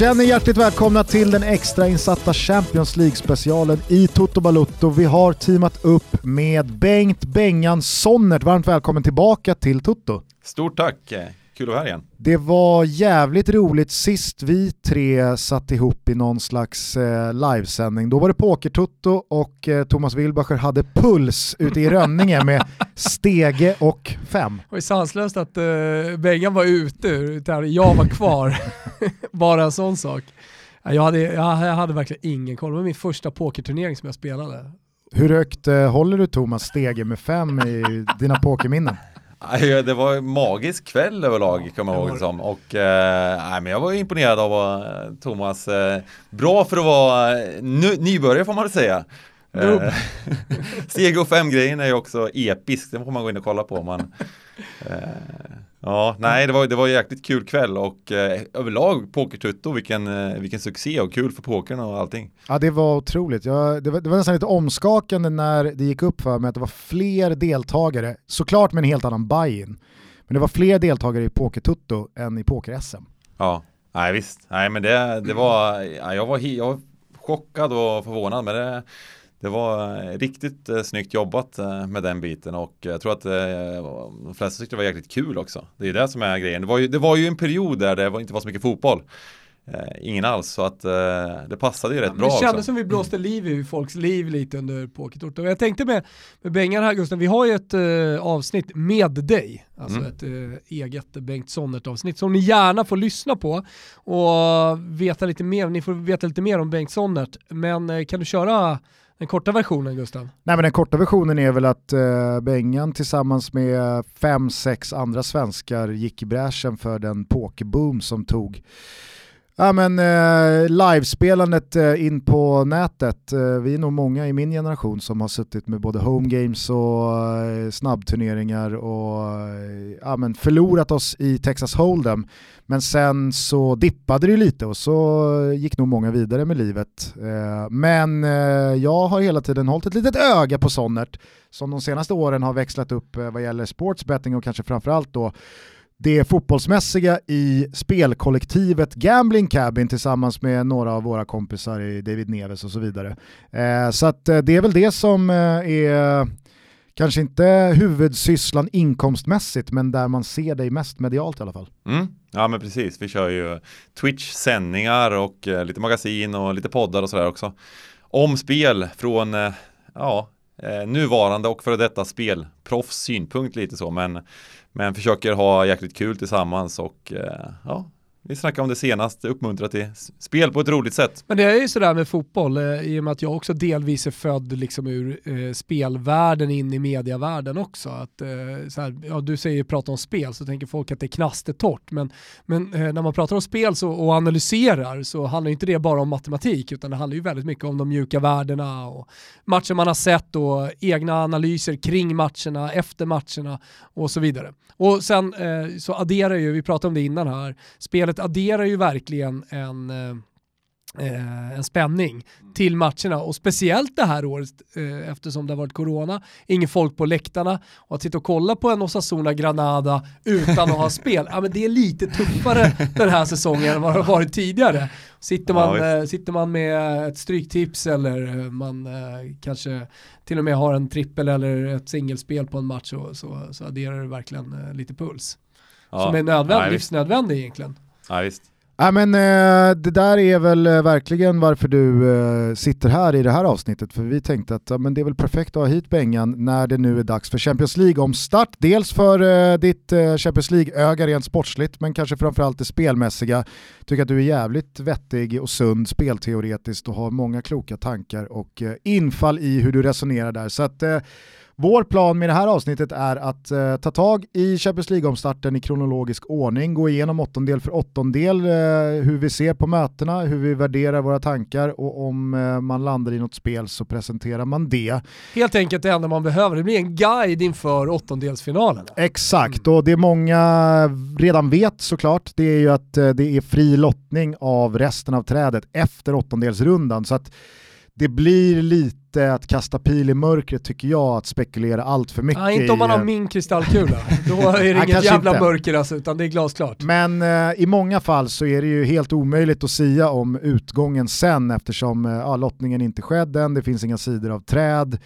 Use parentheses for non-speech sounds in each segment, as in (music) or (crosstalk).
Känn er hjärtligt välkomna till den extrainsatta Champions League-specialen i Toto Balutto. Vi har teamat upp med Bengt Bengan Sonnert. Varmt välkommen tillbaka till Toto. Stort tack, kul att vara här igen. Det var jävligt roligt sist vi tre satt ihop i någon slags eh, livesändning. Då var det Pokertutto och eh, Thomas Wilbacher hade puls ute i Rönninge med stege och fem. Det var sanslöst att eh, Bengan var ute, jag var kvar. (laughs) Bara en sån sak. Jag hade, jag hade verkligen ingen koll, det var min första pokerturnering som jag spelade. Hur högt eh, håller du Thomas stege med fem i dina pokerminnen? Det var en magisk kväll överlag kommer jag ihåg det som. Och, eh, men jag var imponerad av eh, Thomas. Eh, bra för att vara eh, nybörjare får man väl säga. (laughs) Steg och fem-grejen är ju också episk, den får man gå in och kolla på. Man, eh, ja, nej, det var, det var en jäkligt kul kväll och eh, överlag Pokertutto, vilken, eh, vilken succé och kul för pokern och allting. Ja, det var otroligt. Jag, det, var, det var nästan lite omskakande när det gick upp för mig att det var fler deltagare, såklart med en helt annan buy-in, men det var fler deltagare i Pokertutto än i Poker-SM. Ja, nej visst. Nej, men det, det var, ja, jag, var jag var chockad och förvånad, men det det var eh, riktigt eh, snyggt jobbat eh, med den biten och jag tror att eh, de flesta tyckte det var jäkligt kul också. Det är det som är grejen. Det var ju, det var ju en period där det inte var så mycket fotboll. Ingen alls, så att det passade ju rätt bra. Det kändes också. som vi blåste liv i folks liv lite under Pokertort. Och jag tänkte med, med Bengan här Gustav, vi har ju ett eh, avsnitt med dig, alltså mm. ett eh, eget Bengt Sonnert-avsnitt som ni gärna får lyssna på och veta lite mer, ni får veta lite mer om Bengt Sonnert. Men eh, kan du köra den korta versionen Gustav? Nej men den korta versionen är väl att eh, Bengan tillsammans med fem, sex andra svenskar gick i bräschen för den pokerboom som tog Ja men eh, livespelandet eh, in på nätet, eh, vi är nog många i min generation som har suttit med både home games och eh, snabbturneringar och eh, ja, men förlorat oss i Texas Hold'em. Men sen så dippade det lite och så gick nog många vidare med livet. Eh, men eh, jag har hela tiden hållit ett litet öga på Sonnert som de senaste åren har växlat upp eh, vad gäller sportsbetting och kanske framförallt då det fotbollsmässiga i spelkollektivet Gambling Cabin tillsammans med några av våra kompisar i David Neves och så vidare. Eh, så att, eh, det är väl det som eh, är kanske inte huvudsysslan inkomstmässigt men där man ser dig mest medialt i alla fall. Mm. Ja men precis, vi kör ju Twitch-sändningar och eh, lite magasin och lite poddar och sådär också. Om spel från eh, ja, eh, nuvarande och före detta spelproffs synpunkt lite så men men försöker ha jäkligt kul tillsammans och eh, ja, vi snackade om det senast, uppmuntra till spel på ett roligt sätt. Men det är ju sådär med fotboll, eh, i och med att jag också delvis är född liksom ur eh, spelvärlden in i mediavärlden också. Att, eh, såhär, ja, du säger prata om spel så tänker folk att det är knastertorrt, men, men eh, när man pratar om spel så, och analyserar så handlar inte det bara om matematik, utan det handlar ju väldigt mycket om de mjuka värdena och matcher man har sett och egna analyser kring matcherna, efter matcherna och så vidare. Och sen eh, så adderar ju, vi pratade om det innan här, spelet adderar ju verkligen en eh, eh, en spänning till matcherna och speciellt det här året eh, eftersom det har varit corona, ingen folk på läktarna och att sitta och kolla på en Osasuna Granada utan att ha (laughs) spel, ja, men det är lite tuffare den här säsongen än vad det har varit tidigare. Sitter man, ja, eh, sitter man med ett stryktips eller man eh, kanske till och med har en trippel eller ett singelspel på en match så, så, så adderar det verkligen eh, lite puls. Ja. Som är nödvändig, livsnödvändig egentligen. Ja, visst. Ja, men, eh, det där är väl eh, verkligen varför du eh, sitter här i det här avsnittet. För vi tänkte att ja, men det är väl perfekt att ha hit Bengan när det nu är dags för Champions League-omstart. Dels för eh, ditt eh, Champions League-öga rent sportsligt, men kanske framförallt det spelmässiga. Tycker att du är jävligt vettig och sund spelteoretiskt och har många kloka tankar och eh, infall i hur du resonerar där. Så att eh, vår plan med det här avsnittet är att eh, ta tag i Champions League-omstarten i kronologisk ordning, gå igenom åttondel för åttondel, eh, hur vi ser på mötena, hur vi värderar våra tankar och om eh, man landar i något spel så presenterar man det. Helt enkelt det enda man behöver, det blir en guide inför åttondelsfinalen. Exakt, mm. och det många redan vet såklart, det är ju att eh, det är fri lottning av resten av trädet efter åttondelsrundan. Så att det blir lite att kasta pil i mörkret tycker jag, att spekulera allt för mycket. Ja, inte om man i, har min kristallkula. (laughs) Då är det inget jävla inte. mörker alltså, utan det är glasklart. Men eh, i många fall så är det ju helt omöjligt att sia om utgången sen eftersom eh, ja, lottningen inte skedde än, det finns inga sidor av träd.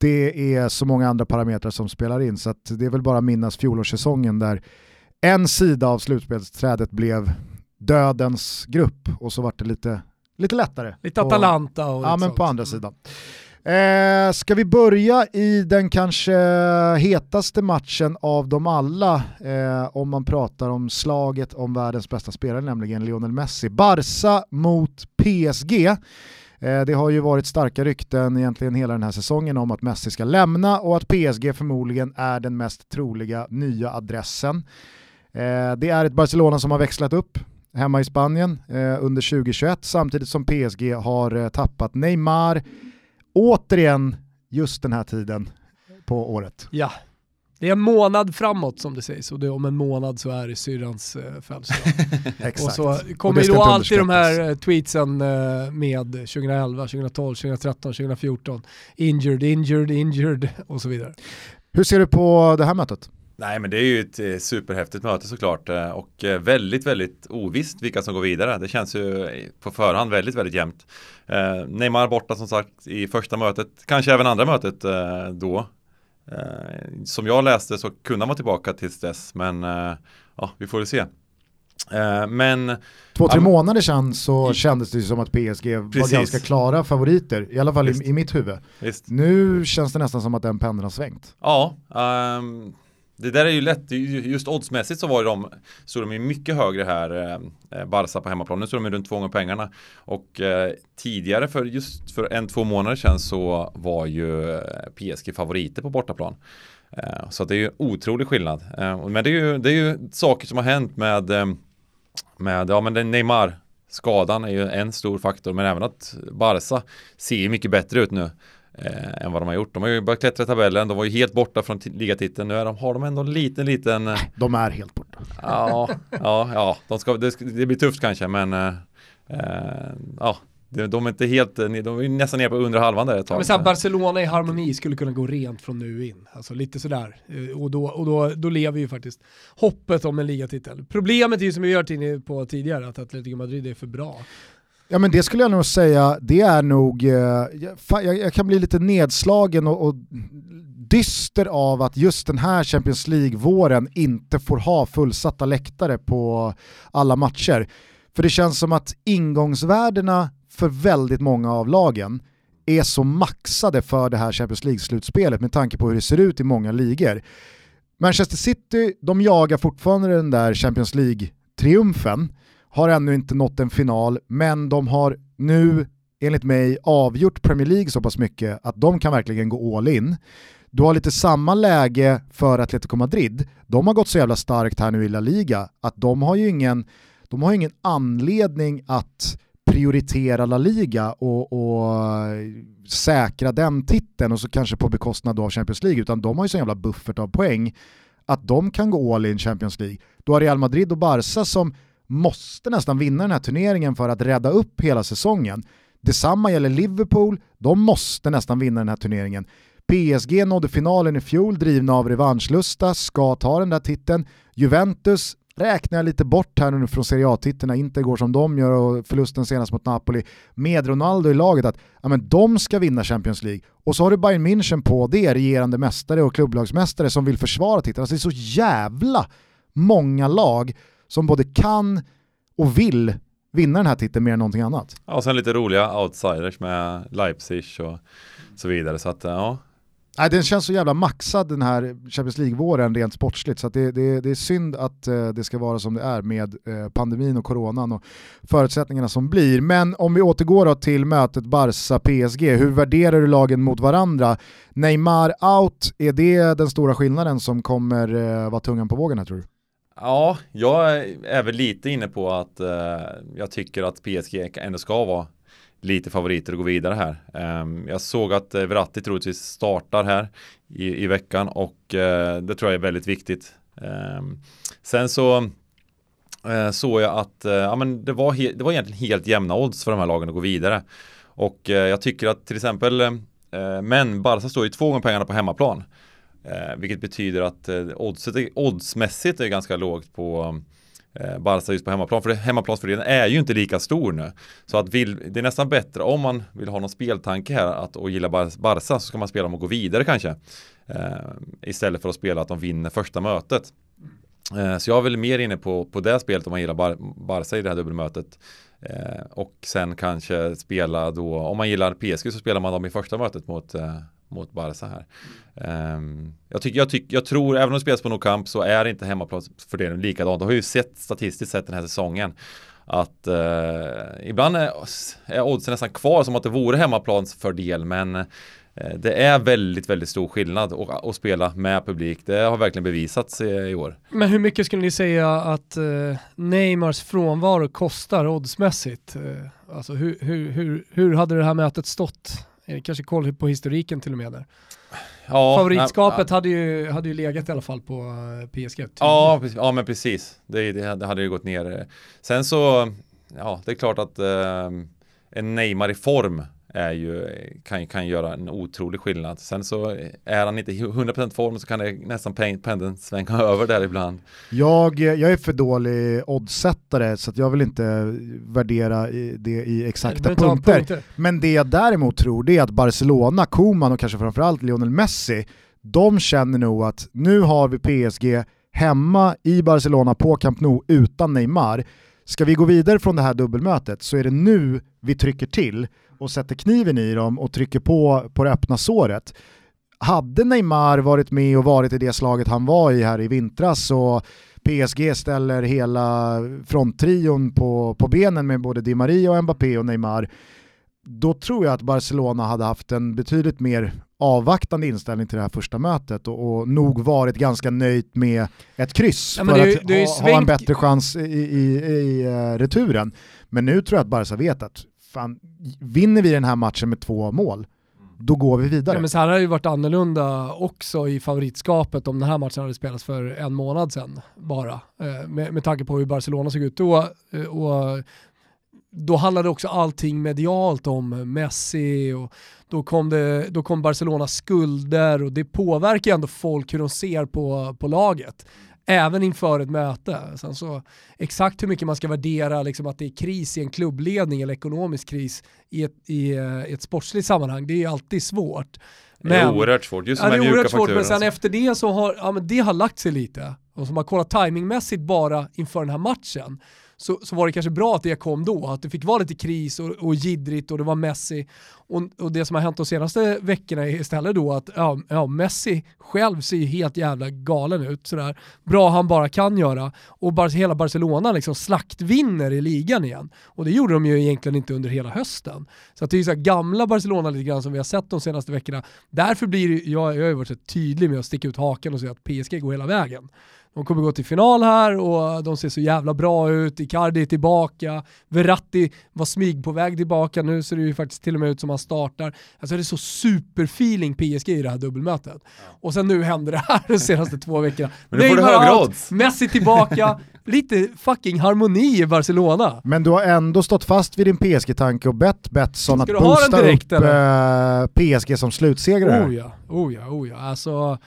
Det är så många andra parametrar som spelar in så det är väl bara att minnas fjolårssäsongen där en sida av slutspelsträdet blev dödens grupp och så vart det lite, lite lättare. Lite på- Atalanta och Ja lite men på andra sidan. Eh, ska vi börja i den kanske hetaste matchen av dem alla eh, om man pratar om slaget om världens bästa spelare, nämligen Lionel Messi. Barca mot PSG. Eh, det har ju varit starka rykten egentligen hela den här säsongen om att Messi ska lämna och att PSG förmodligen är den mest troliga nya adressen. Eh, det är ett Barcelona som har växlat upp hemma i Spanien eh, under 2021 samtidigt som PSG har eh, tappat Neymar återigen just den här tiden på året. Ja. Det är en månad framåt som det sägs och det, om en månad så är det syrrans eh, födelsedag. (laughs) Exakt. och så kommer ju då alltid de här eh, tweetsen eh, med 2011, 2012, 2013, 2014. Injured, injured, injured och så vidare. Hur ser du på det här mötet? Nej men det är ju ett eh, superhäftigt möte såklart eh, och eh, väldigt väldigt ovisst vilka som går vidare. Det känns ju på förhand väldigt väldigt jämnt. Neymar borta som sagt i första mötet, kanske även andra mötet då. Som jag läste så kunde han vara tillbaka tills dess men ja vi får väl se. Men Två, tre månader sedan så I- kändes det som att PSG var Precis. ganska klara favoriter, i alla fall i, i mitt huvud. visst. Nu känns det nästan som att den pendeln har svängt. Ja, ehm, det där är ju lätt. Just oddsmässigt så var ju de, så de är mycket högre här, eh, eh, Barca på hemmaplan. Nu står de ju runt två gånger pengarna. Och eh, tidigare, för just för en, två månader sedan så var ju eh, PSG favoriter på bortaplan. Eh, så det är ju otrolig skillnad. Eh, men det är, ju, det är ju saker som har hänt med, eh, med ja men Neymar Skadan är ju en stor faktor men även att Barca ser ju mycket bättre ut nu eh, än vad de har gjort. De har ju börjat klättra i tabellen, de var ju helt borta från ligatiteln. Nu är de, har de ändå en liten, liten eh, De är helt borta. Ja, ja, ja, de ska, det, det blir tufft kanske men eh, eh, ja, de, är inte helt, de är nästan nere på under halvan där ett Ja, tag. men så här, Barcelona i harmoni skulle kunna gå rent från nu in. Alltså lite sådär. Eh, Och, då, och då, då lever ju faktiskt hoppet om en ligatitel. Problemet är ju som vi varit inne på tidigare, att Atletico Madrid är för bra. Ja men det skulle jag nog säga, det är nog, eh, jag, jag, jag kan bli lite nedslagen och, och dyster av att just den här Champions League-våren inte får ha fullsatta läktare på alla matcher. För det känns som att ingångsvärdena för väldigt många av lagen är så maxade för det här Champions League-slutspelet med tanke på hur det ser ut i många ligor. Manchester City, de jagar fortfarande den där Champions League-triumfen, har ännu inte nått en final, men de har nu enligt mig avgjort Premier League så pass mycket att de kan verkligen gå all in. Du har lite samma läge för Atletico Madrid. De har gått så jävla starkt här nu i La Liga att de har ju ingen, de har ingen anledning att prioritera La Liga och, och säkra den titeln och så kanske på bekostnad av Champions League utan de har ju så jävla buffert av poäng att de kan gå all in Champions League. Du har Real Madrid och Barca som måste nästan vinna den här turneringen för att rädda upp hela säsongen. Detsamma gäller Liverpool, de måste nästan vinna den här turneringen. PSG nådde finalen i fjol, drivna av revanschlusta, ska ta den där titeln. Juventus räknar jag lite bort här nu från Serie A-titeln när Inter går som de gör och förlusten senast mot Napoli med Ronaldo i laget att ja, men de ska vinna Champions League. Och så har du Bayern München på det, regerande mästare och klubblagsmästare som vill försvara titeln. Alltså det är så jävla många lag som både kan och vill vinna den här titeln mer än någonting annat. Ja, och sen lite roliga outsiders med Leipzig och så vidare. Så att ja, Nej, den känns så jävla maxad den här Champions League-våren rent sportsligt så det, det, det är synd att eh, det ska vara som det är med eh, pandemin och coronan och förutsättningarna som blir. Men om vi återgår till mötet Barca-PSG, hur värderar du lagen mot varandra? Neymar out, är det den stora skillnaden som kommer eh, vara tungan på vågen här tror du? Ja, jag är väl lite inne på att eh, jag tycker att PSG ändå ska vara lite favoriter och gå vidare här. Eh, jag såg att eh, Verratti troligtvis startar här i, i veckan och eh, det tror jag är väldigt viktigt. Ehm, sen så eh, såg jag att eh, ja, men det, var det var egentligen helt jämna odds för de här lagen att gå vidare. Och eh, jag tycker att till exempel, eh, men Barca står ju två gånger pengarna på hemmaplan. Eh, vilket betyder att eh, oddset, oddsmässigt är ganska lågt på eh, Barca just på hemmaplan. För hemmaplansfördelen är ju inte lika stor nu. Så att vill, det är nästan bättre om man vill ha någon speltanke här att, och gilla Barca så ska man spela om att gå vidare kanske. Eh, istället för att spela att de vinner första mötet. Eh, så jag är väl mer inne på, på det spelet om man gillar Bar Barca i det här dubbelmötet. Eh, och sen kanske spela då, om man gillar PSG så spelar man dem i första mötet mot, eh, mot Barca här. Um, jag, tycker, jag, tycker, jag tror, även om det spelas på Nou Camp så är inte hemmaplansfördelningen likadant. Det har ju sett statistiskt sett den här säsongen att uh, ibland är, är oddsen nästan kvar som att det vore hemmaplansfördel men Eh, det är väldigt, väldigt stor skillnad att, spela med publik. Det har verkligen bevisats i år. Men hur mycket skulle ni säga att eh, Neymars frånvaro kostar oddsmässigt? Eh, alltså hur, hur, hur, hur hade det här mötet stått? Kanske koll på historiken till och med där. Ja, Favoritskapet hade, ju, hade ju legat i alla fall på PSG. Ja, ja, men precis. Det, det, hade ju gått ner. Sen så, ja, det är klart att eh, en Neymar i form är ju, kan, kan göra en otrolig skillnad. Sen så är han inte i 100% form så kan det nästan pendeln svänga (laughs) över där ibland. Jag, jag är för dålig oddsättare så jag vill inte värdera det i exakta punkter. punkter. Men det jag däremot tror det är att Barcelona, Koman och kanske framförallt Lionel Messi, de känner nog att nu har vi PSG hemma i Barcelona på Camp Nou utan Neymar. Ska vi gå vidare från det här dubbelmötet så är det nu vi trycker till och sätter kniven i dem och trycker på på det öppna såret. Hade Neymar varit med och varit i det slaget han var i här i vintras och PSG ställer hela fronttrion på, på benen med både Di Maria och Mbappé och Neymar, då tror jag att Barcelona hade haft en betydligt mer avvaktande inställning till det här första mötet och, och nog varit ganska nöjt med ett kryss ja, för det, att det ha, ha, en bättre chans i, i, i uh, returen. Men nu tror jag att Barca vet att fan, vinner vi den här matchen med två mål, då går vi vidare. Ja, men så här har ju varit annorlunda också i favoritskapet om den här matchen hade spelats för en månad sedan bara. Eh, med, med tanke på hur Barcelona såg ut då. Eh, och då handlade också allting medialt om Messi och då kom, det, då kom Barcelonas skulder och det påverkar ändå folk hur de ser på, på laget även inför ett möte. Sen så, exakt hur mycket man ska värdera liksom, att det är kris i en klubbledning eller ekonomisk kris i ett, i, i eh, ett sportsligt sammanhang, det är alltid svårt. Men, det är oerhört svårt, just ja, de här mjuka svårt, Men sen alltså. efter det så har ja, men det har lagt sig lite. Och som har kollat timingmässigt bara inför den här matchen så, så var det kanske bra att det kom då, att det fick vara lite kris och, och gidrigt och det var Messi. Och, och det som har hänt de senaste veckorna är istället då att ja, ja, Messi själv ser ju helt jävla galen ut, sådär bra han bara kan göra. Och bara, hela Barcelona liksom slaktvinner i ligan igen. Och det gjorde de ju egentligen inte under hela hösten. Så att det är ju så gamla Barcelona lite grann som vi har sett de senaste veckorna. Därför blir det, jag, jag har ju varit så tydlig med att sticka ut haken och säga att PSG går hela vägen. De kommer gå till final här och de ser så jävla bra ut. Icardi är tillbaka, Verratti var smyg på väg tillbaka, nu ser det ju faktiskt till och med ut som han startar. Alltså det är så superfeeling PSG i det här dubbelmötet. Ja. Och sen nu händer det här de senaste två veckorna. (laughs) Men nu får du högre odds. Messi tillbaka, (laughs) lite fucking harmoni i Barcelona. Men du har ändå stått fast vid din PSG-tanke och bett Betsson att boosta direkt, upp äh, PSG som slutsegrare. Oh ja, oh ja, oh ja. Alltså,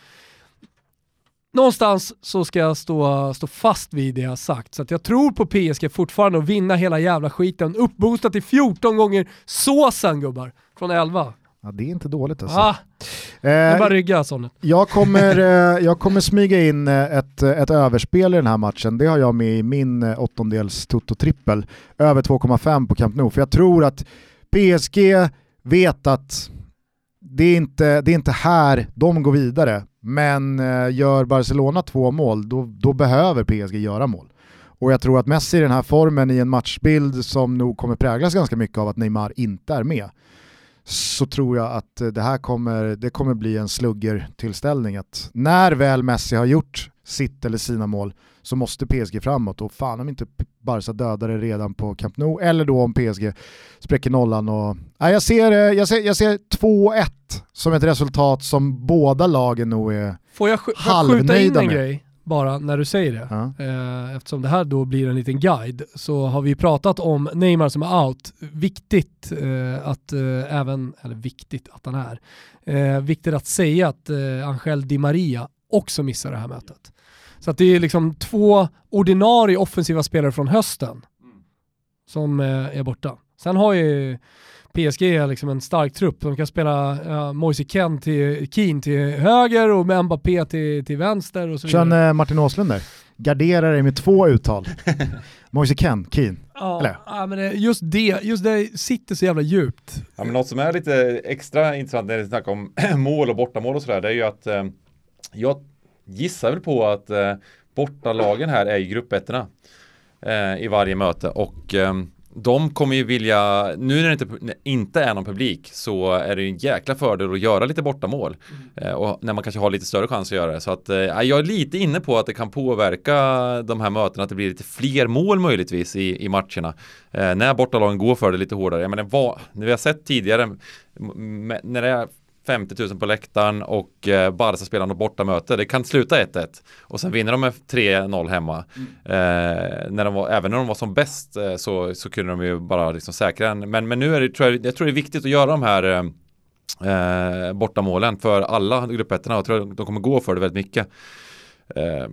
någonstans så ska jag stå, stå fast vid det jag sagt. Så jag tror på PSG fortfarande och vinna hela jävla skiten. Uppboostat till 14 gånger såsen gubbar, från 11. Ja, det är inte dåligt alltså. Ah, det är bara rygga sånt. Jag kommer, (laughs) eh, jag kommer smyga in eh, ett, ett överspel i den här matchen. Det har jag med i min eh, åttondels Toto-trippel. Över 2,5 på Camp Nou. För jag tror att PSG vet att det är, inte, det är inte här de går vidare. Men eh, gör Barcelona två mål, då, då behöver PSG göra mål. Och jag tror att Messi i den här formen i en matchbild som nog kommer präglas ganska mycket av att Neymar inte är med, så tror jag att det här kommer, det kommer bli en slugger-tillställning. Att när väl Messi har gjort sitt eller sina mål så måste PSG framåt och fan om inte Barca dödar det redan på Camp Nou eller då om PSG spräcker nollan. Och, nej, jag ser, jag ser, jag ser 2-1 som ett resultat som båda lagen nog är Får jag, får jag skjuta in en med. grej? bara när du säger det, Ja. eh, eftersom det här då blir en liten guide, så har vi pratat om Neymar som är out. Viktigt eh, att eh, även, eller viktigt att han är, eh, viktigt att säga att eh, Angel Di Maria också missar det här mötet. Så att det är liksom två ordinarie offensiva spelare från hösten som eh, är borta. Sen har ju PSG liksom en stark trupp. De kan spela uh, Moise Kean till, Keane till höger och Mbappé till, till vänster och så vidare. Känn eh, Martin Åslund där. Gardera dig med två uttal. (laughs) Moise Ken, Keen. Ja, Eller? ja, men det, just det, just det sitter så jävla djupt. Ja, men något som är lite extra intressant när vi snackar om (clears throat) mål och bortamål och sådär, det är ju att eh, jag gissar väl på att eh, bortalagen här är i gruppettorna eh, i varje möte och eh, de kommer ju vilja, nu när det inte, inte är någon publik så är det ju en jäkla fördel att göra lite bortamål. Eh, och när man kanske har lite större chans att göra det. Så att eh, jag är lite inne på att det kan påverka de här mötena, att det blir lite fler mål möjligtvis i, i matcherna. Eh, när bortalagen går för det lite hårdare. Jag menar, vad, när vi har sett tidigare, när det är 50 000 på läktaren och eh, Barca spelar något bortamöte. Det kan sluta 1-1 och sen vinner de med 3-0 hemma. Eh, när de var, även när de var som bäst eh, så, så kunde de ju bara liksom säkra en. Men, men nu är det, tror jag, jag tror det är viktigt att göra de här eh, eh, bortamålen för alla gruppettorna. Jag tror att de kommer gå för det väldigt mycket. Eh,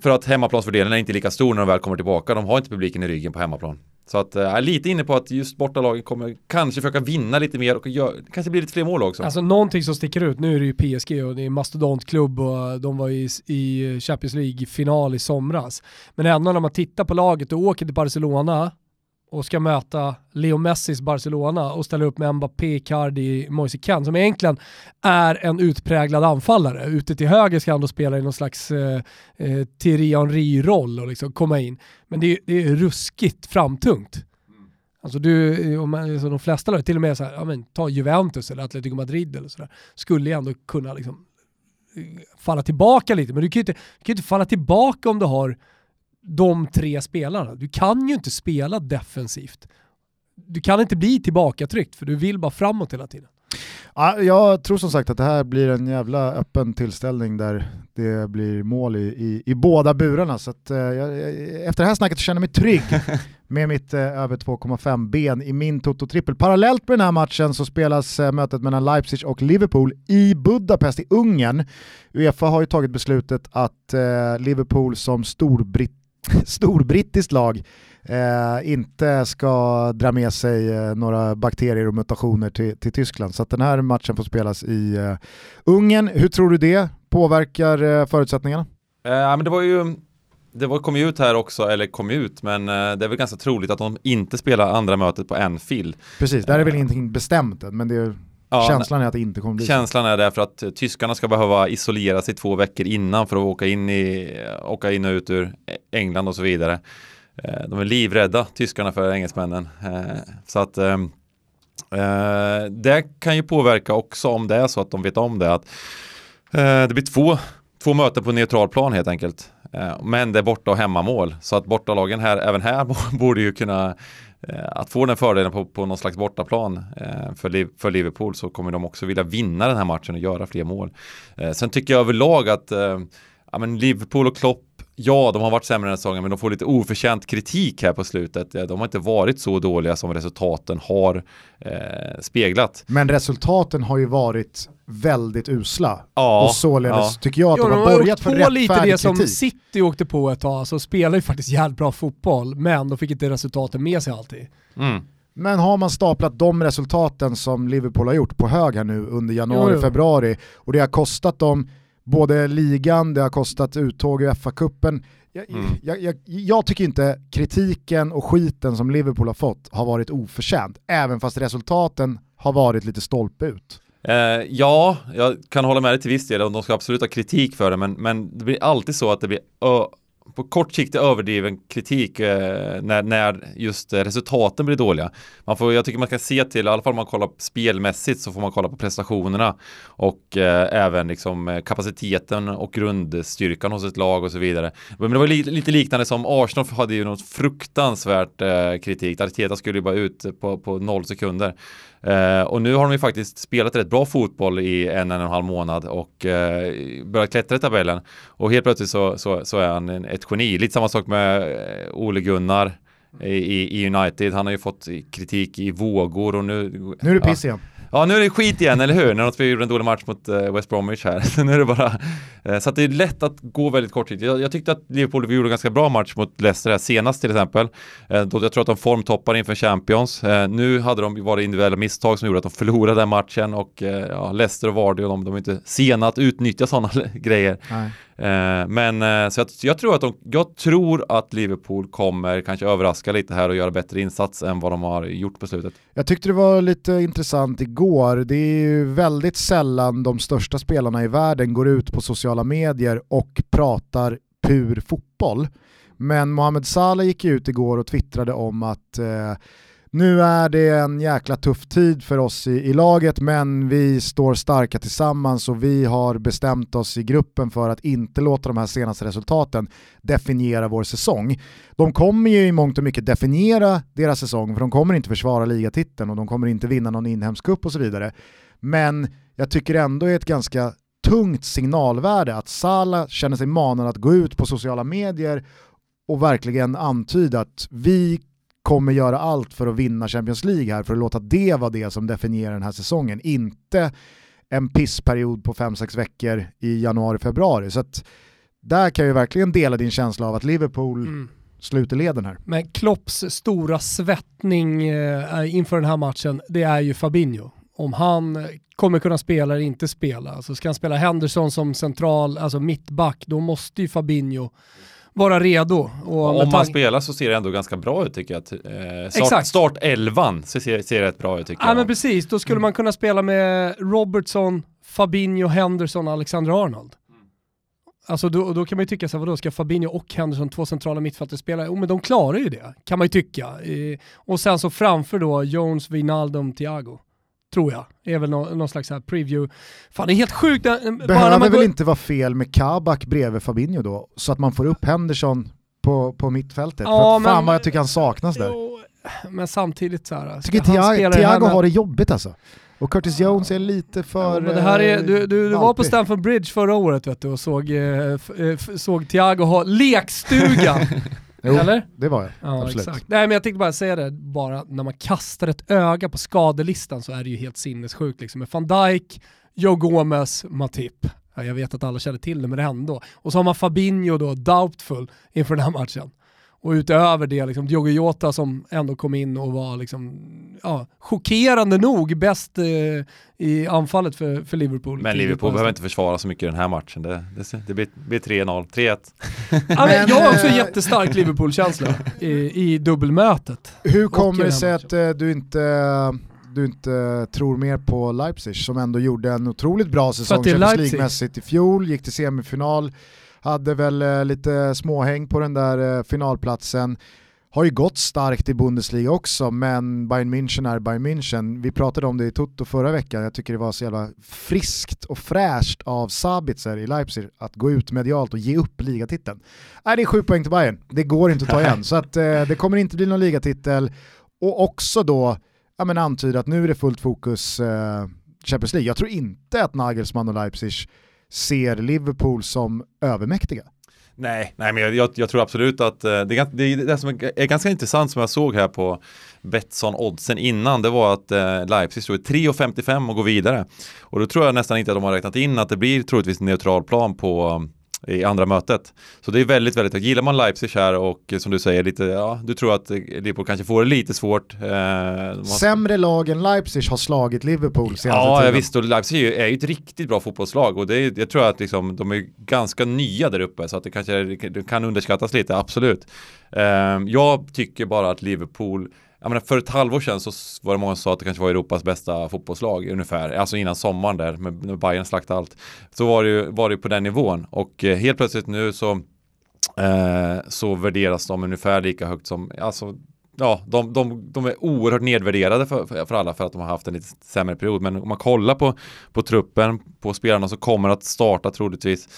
för att hemmaplansfördelen är inte lika stor när de väl kommer tillbaka. De har inte publiken i ryggen på hemmaplan. Så att eh, jag är lite inne på att just bortalagen kommer kanske försöka vinna lite mer och gör, kanske blir lite fler mål också. Alltså någonting som sticker ut, nu är det ju PSG och det är mastodontklubb och eh, de var i, i Champions League-final i somras. Men ändå när man tittar på laget och åker till Barcelona och ska möta Leo Messis Barcelona och ställer upp med Mbappé, Cardi, Moise Kean som egentligen är en utpräglad anfallare. Ute till höger ska han då spela i någon slags eh, eh, Thierry Henry-roll och liksom komma in. Men det, är- det är ruskigt framtungt. Alltså du, eh, om man, alltså de flesta lag, till och med så här, ja, men, ta Juventus eller Atletico Madrid eller sådär, skulle ju ändå kunna liksom eh, falla tillbaka lite. Men du kan ju inte, du kan ju inte falla tillbaka om du har de tre spelarna. Du kan ju inte spela defensivt. Du kan inte bli tillbakatryckt för du vill bara framåt hela tiden. Ja, jag tror som sagt att det här blir en jävla öppen tillställning där det blir mål i, i, i båda burarna. Så att, eh, efter det här snacket känner jag mig trygg (laughs) med mitt eh, över 2,5 ben i min Toto-trippel. Parallellt med den här matchen så spelas eh, mötet mellan Leipzig och Liverpool i Budapest i Ungern. Uefa har ju tagit beslutet att eh, Liverpool som storbritt (laughs) storbrittiskt lag eh, inte ska dra med sig eh, några bakterier och mutationer till, till Tyskland. Så att den här matchen får spelas i eh, Ungern. Hur tror du det påverkar eh, förutsättningarna? Eh, men det var ju det var, kom ju ut här också, eller kom ut, men eh, det är väl ganska troligt att de inte spelar andra mötet på Anfield. Precis, där är väl ingenting bestämt än, men det är, Ja, känslan är att det inte kommer bli. Känslan är därför att eh, tyskarna ska behöva isolera sig två veckor innan för att åka in, i, åka in och ut ur England och så vidare. Eh, De är livrädda, tyskarna, för engelsmännen. Eh, Så att ehm, eh, det kan ju påverka också om det är så att de vet om det. Att eh, det blir två, två möten på neutral plan helt enkelt. Eh, Men det är borta och hemmamål. Så att bortalagen här, även här (laughs) borde ju kunna eh, Eh, att få den fördelen på, på någon slags bortaplan eh, för, för Liverpool så kommer de också vilja vinna den här matchen och göra fler mål. Eh, sen tycker jag överlag att ja, men Liverpool och Klopp Ja, de har varit sämre den här säsongen, men de får lite oförtjänt kritik här på slutet. De har inte varit så dåliga som resultaten har eh, speglat. Men resultaten har ju varit väldigt usla. Ja, och således ja. tycker jag att Ja, de de har har börjat för på lite det rättfärdig som kritik. City åkte på ett tag, alltså spelar ju faktiskt jävligt bra fotboll, men de fick inte resultaten med sig alltid. Mm. Men har man staplat de resultaten som Liverpool har gjort på hög här nu under januari, Jo, jo. februari och det har kostat dem både ligan, det har kostat uttåg i FA-cupen. Jag, Mm. jag, jag, jag tycker inte kritiken och skiten som Liverpool har fått har varit oförtjänt, även fast resultaten har varit lite stolpe ut. Eh, ja, jag kan hålla med dig till viss del och de ska absolut ha kritik för det, men, men det blir alltid så att det blir ö- på kort sikt överdriven kritik eh, när, när just resultaten blir dåliga. Man får, jag tycker man kan se till, i alla fall om man kollar spelmässigt så får man kolla på prestationerna och eh, även liksom eh, kapaciteten och grundstyrkan hos ett lag och så vidare. Men det var lite, lite liknande som Arsenal hade ju något fruktansvärt eh, kritik. Arteta skulle ju bara ut på, på noll sekunder. Eh, och nu har de ju faktiskt spelat rätt bra fotboll i en, en och en halv månad och eh, börjat klättra i tabellen. Och helt plötsligt så, så, så är han en, ett geni. Lite samma sak med eh, Ole Gunnar i, i United. Han har ju fått kritik i vågor och nu... Nu är det piss igen. Ja, Ja, nu är det skit igen, eller hur? När vi gjorde en dålig match mot eh, West Bromwich här. (laughs) nu är det bara... Eh, så att det är lätt att gå väldigt kortsiktigt. Jag, jag tyckte att Liverpool gjorde en ganska bra match mot Leicester här senast till exempel. Eh, då jag tror att de formtoppar inför Champions. nu hade de varit individuella misstag som gjorde att de förlorade den matchen och ja, Leicester och Vardy och de, de är inte sena att utnyttja sådana (laughs) grejer. Nej. Eh, men eh, så jag, jag, tror att de, jag tror att Liverpool kommer kanske överraska lite här och göra bättre insats än vad de har gjort på slutet. Jag tyckte det var lite intressant igår. Det är ju väldigt sällan de största spelarna i världen går ut på sociala medier och pratar pur fotboll. Men Mohamed Salah gick ut igår och twittrade om att eh, nu är det en jäkla tuff tid för oss i, i, laget men vi står starka tillsammans och vi har bestämt oss i gruppen för att inte låta de här senaste resultaten definiera vår säsong. De kommer ju i mångt och mycket definiera deras säsong för de kommer inte försvara ligatiteln och de kommer inte vinna någon inhemsk cup och så vidare. Men jag tycker ändå är ett ganska tungt signalvärde att Sala känner sig manad att gå ut på sociala medier och verkligen antyda att vi kommer göra allt för att vinna Champions League här, för att låta det vara det som definierar den här säsongen. Inte en pissperiod på 5-6 veckor i januari-februari. Så att där kan jag verkligen dela din känsla av att Liverpool mm. sluter leden här. Men Klopps stora svettning eh, inför den här matchen, det är ju Fabinho. Om han kommer kunna spela eller inte spela. Alltså ska han spela Henderson som central, alltså mittback, då måste ju Fabinho vara redo. Och om man spelar så ser det ändå ganska bra ut tycker jag. Eh, start, start 11 så ser, ser det rätt bra ut tycker ja, jag. men precis, då skulle man kunna spela med Robertson, Fabinho, Henderson, Alexander Arnold. Alltså då, då kan man ju tycka så här, vadå, ska Fabinho och Henderson, två centrala mittfältare spela? Jo men de klarar ju det, kan man ju tycka. Eh, och sen så framför då Jones, Wijnaldum, Thiago tror jag. är väl någon, någon slags här preview. Fan det är helt sjukt. Behöver det väl går... inte vara fel med Kabak bredvid Fabinho då? Så att man får upp Henderson på, på mittfältet. Ja, För att men, fan vad jag tycker han saknas där. Jo, men samtidigt så här. Tycker Thiago, Thiago har det jobbigt alltså. Och Curtis Jones är lite för... Ja, det här är, du du, du var på Stamford Bridge förra året vet du, och såg, eh, eh såg Thiago ha lekstuga (laughs) Jo, Eller? det var jag. Ja, Absolut. Exakt. Nej men jag tänkte bara säga det, bara när man kastar ett öga på skadelistan så är det ju helt sinnessjukt liksom. Med van Dijk, Joe Gomez, Matip. Ja, jag vet att alla känner till det men ändå. Och så har man Fabinho då, doubtful inför den här matchen. Och utöver det, liksom, Diogo Jota som ändå kom in och var liksom, ja, chockerande nog bäst eh, i anfallet för, för Liverpool. Men Liverpool behöver inte försvara så mycket i den här matchen. Det, det, det blir, blir 3-0, 3-1. (laughs) ja, men jag har också en jättestark Liverpool-känsla i, i dubbelmötet. Hur kommer det sig att uh, du inte du inte tror mer på Leipzig som ändå gjorde en otroligt bra säsong Champions League-mässigt i fjol, gick till semifinal, hade väl eh, lite småhäng på den där eh, finalplatsen. Har ju gått starkt i Bundesliga också, men Bayern München är Bayern München. Vi pratade om det i Toto förra veckan, jag tycker det var så jävla friskt och fräscht av Sabitzer i Leipzig att gå ut medialt och ge upp ligatiteln. Nej, det är sju poäng till Bayern, det går inte att ta igen, (laughs) så att, eh, det kommer inte bli någon ligatitel. Och också då ja, men antyda att nu är det fullt fokus eh, Champions League. Jag tror inte att Nagelsmann och Leipzig ser Liverpool som övermäktiga. Nej, nej men jag, jag, tror absolut att eh, det, det, det som är ganska intressant som jag såg här på Betsson oddsen innan det var att eh, Leipzig stod i 3,55 och går vidare. Och då tror jag nästan inte att de har räknat in att det blir troligtvis neutral plan på i andra mötet. Så det är väldigt, väldigt, gillar man Leipzig här och som du säger, lite, ja, du tror att Liverpool kanske får det lite svårt. Eh, Sämre lag än Leipzig har slagit Liverpool senaste ja, tiden. Ja, visst, och Leipzig är ju ett riktigt bra fotbollslag och det är, jag tror att liksom, de är ganska nya där uppe så att det kanske det kan underskattas lite, absolut. Eh, jag tycker bara att Liverpool jag menar, för ett halvår sedan så var det många som sa att det kanske var Europas bästa fotbollslag ungefär, alltså innan sommaren där med, med Bayern slaktade allt. Så var det ju var det på den nivån och eh, helt plötsligt nu så eh, så värderas de ungefär lika högt som, alltså ja, de, de, de är oerhört nedvärderade för, för alla för att de har haft en lite sämre period. Men om man kollar på, på truppen, på spelarna som kommer att starta troligtvis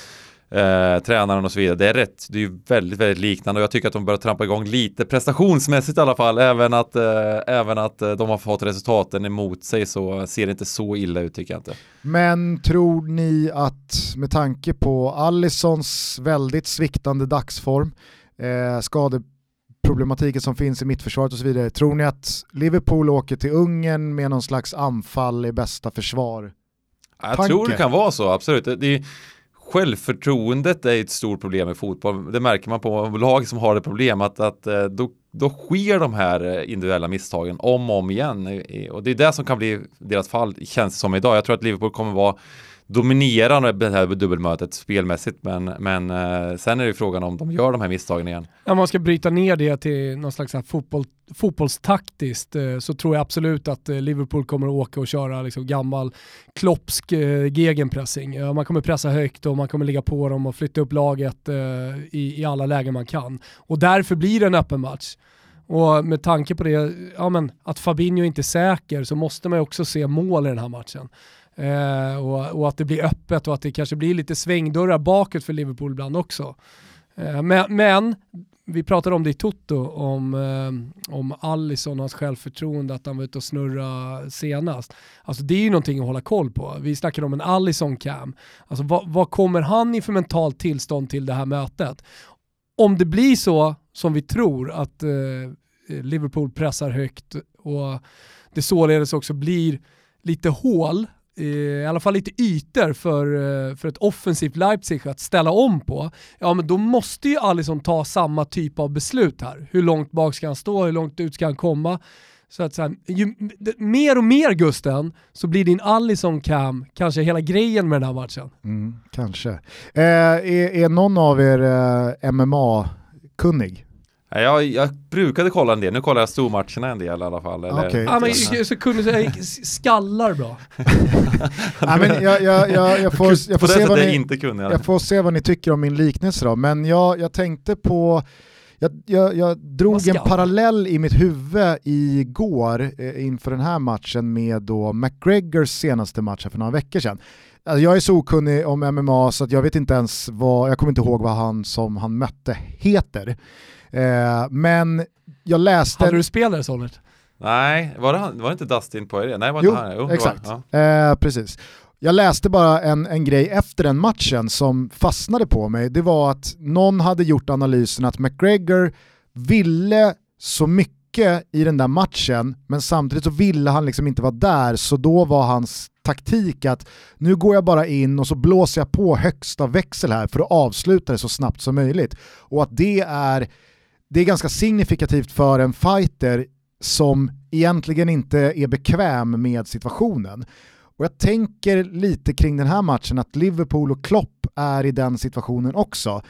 eh, tränaren och så vidare. Det är rätt, det är ju väldigt, väldigt liknande och jag tycker att de börjar trampa igång lite prestationsmässigt i alla fall. Även att, eh, även att eh, de har fått resultaten emot sig så ser det inte så illa ut tycker jag inte. Men tror ni att med tanke på Allisons väldigt sviktande dagsform, eh, skadeproblematiken som finns i mittförsvaret och så vidare, tror ni att Liverpool åker till Ungern med någon slags anfall i bästa försvar? Jag Tanke. tror det kan vara så, absolut. Det är, självförtroendet är ett stort problem i fotboll. Det märker man på lag som har det problemet att att eh, då, då sker de här eh, individuella misstagen om och om igen. Och det är det som kan bli deras fall, känns det som idag. Jag tror att Liverpool kommer vara dominerande det här dubbelmötet spelmässigt men, men eh, sen är det frågan om de gör de här misstagen igen. Om man ska bryta ner det till någon slags fotboll, fotbollstaktiskt eh, så tror jag absolut att eh, Liverpool kommer att åka och köra liksom gammal kloppsk eh, gegenpressing. Man kommer pressa högt och man kommer ligga på dem och flytta upp laget i, i alla lägen man kan. Och därför blir det en öppen match. Och med tanke på det, ja men, att Fabinho inte är säker så måste man ju också se mål i den här matchen. Eh, och, och, att det blir öppet och att det kanske blir lite svängdörrar bakåt för Liverpool ibland också. Eh, men, men, vi pratade om det i Toto, om, eh, om Allison och hans självförtroende, att han var ute och snurra senast. Alltså det är ju någonting att hålla koll på. Vi snackade om en Allison cam. Alltså vad, vad kommer han i för mentalt tillstånd till det här mötet? Om det blir så som vi tror, att eh, Liverpool pressar högt och det således också blir lite hål Eh, i alla fall lite ytor för, eh, för ett offensivt Leipzig att ställa om på, ja men då måste ju Alisson ta samma typ av beslut här. Hur långt bak ska han stå, hur långt ut ska han komma? Så att så här, ju, mer och mer Gusten så blir din Alisson cam kanske hela grejen med den här matchen. Mm, kanske. Eh, är, är någon av er eh, MMA-kunnig? Jag, jag brukade kolla en del, nu kollar jag stormatcherna en del i alla fall. Eller, Okej. Ja, men, så kunde säga skallar bra. (laughs) Ja, men jag, jag, jag, jag, får, jag, se vad jag ni, inte kunde. jag får se vad ni tycker om min liknelse då, men jag, jag tänkte på jag, jag, jag drog en parallell i mitt huvud igår eh, inför den här matchen med då McGregors senaste match för några veckor sedan. Alltså jag är så okunnig om MMA så att jag vet inte ens vad, jag kommer inte ihåg vad han som han mötte heter. Eh, men jag läste... Hade du spelare Solert? Nej, var det, han- var det inte Dustin Poirier? Nej, var Jo, inte han? det var- exakt. ja. Eh, precis. Jag läste bara en, en grej efter den matchen som fastnade på mig. Det var att någon hade gjort analysen att McGregor ville så mycket i den där matchen, men samtidigt så ville han liksom inte vara där, så då var hans taktik att nu går jag bara in och så blåser jag på högsta växel här för att avsluta det så snabbt som möjligt. Och att det är, det är ganska signifikativt för en fighter som egentligen inte är bekväm med situationen. Och jag tänker lite kring den här matchen att Liverpool och Klopp är i den situationen också.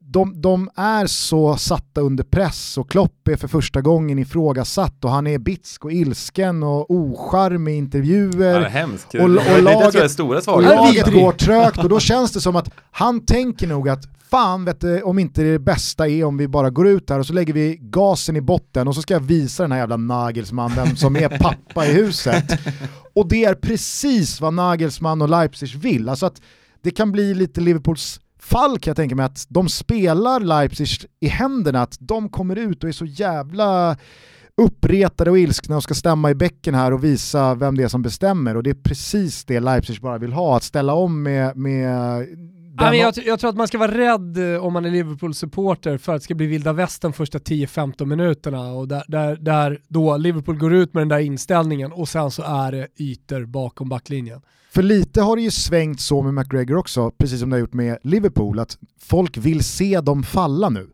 De, de är så satta under press och Klopp är för första gången ifrågasatt och han är bitsk och ilsken och ocharmig i Ja, intervjuer. är hemskt. Och- och det, det, det tror laget- jag är stora Och laget går trögt och då känns det som att han tänker nog att fan vet du, om inte det bästa är om vi bara går ut här och så lägger vi gasen i botten och så ska jag visa den här jävla Nagelsmann vem som är pappa i huset. (laughs) Och det är precis vad Nagelsmann och Leipzig vill. Alltså att det kan bli lite Liverpools fall kan jag tänka mig att de spelar Leipzig i händerna, att de kommer ut och är så jävla uppretade och ilskna och ska stämma i bäcken här och visa vem det är som bestämmer och det är precis det Leipzig bara vill ha, att ställa om med, med Ja, jag, jag tror att man ska vara rädd eh, om man är Liverpool-supporter för att det ska bli vilda västern första 10-15 minuterna och där, där, där då Liverpool går ut med den där inställningen och sen så är det ytor bakom backlinjen. För lite har det ju svängt så med McGregor också, precis som det har gjort med Liverpool, att folk vill se dem falla nu.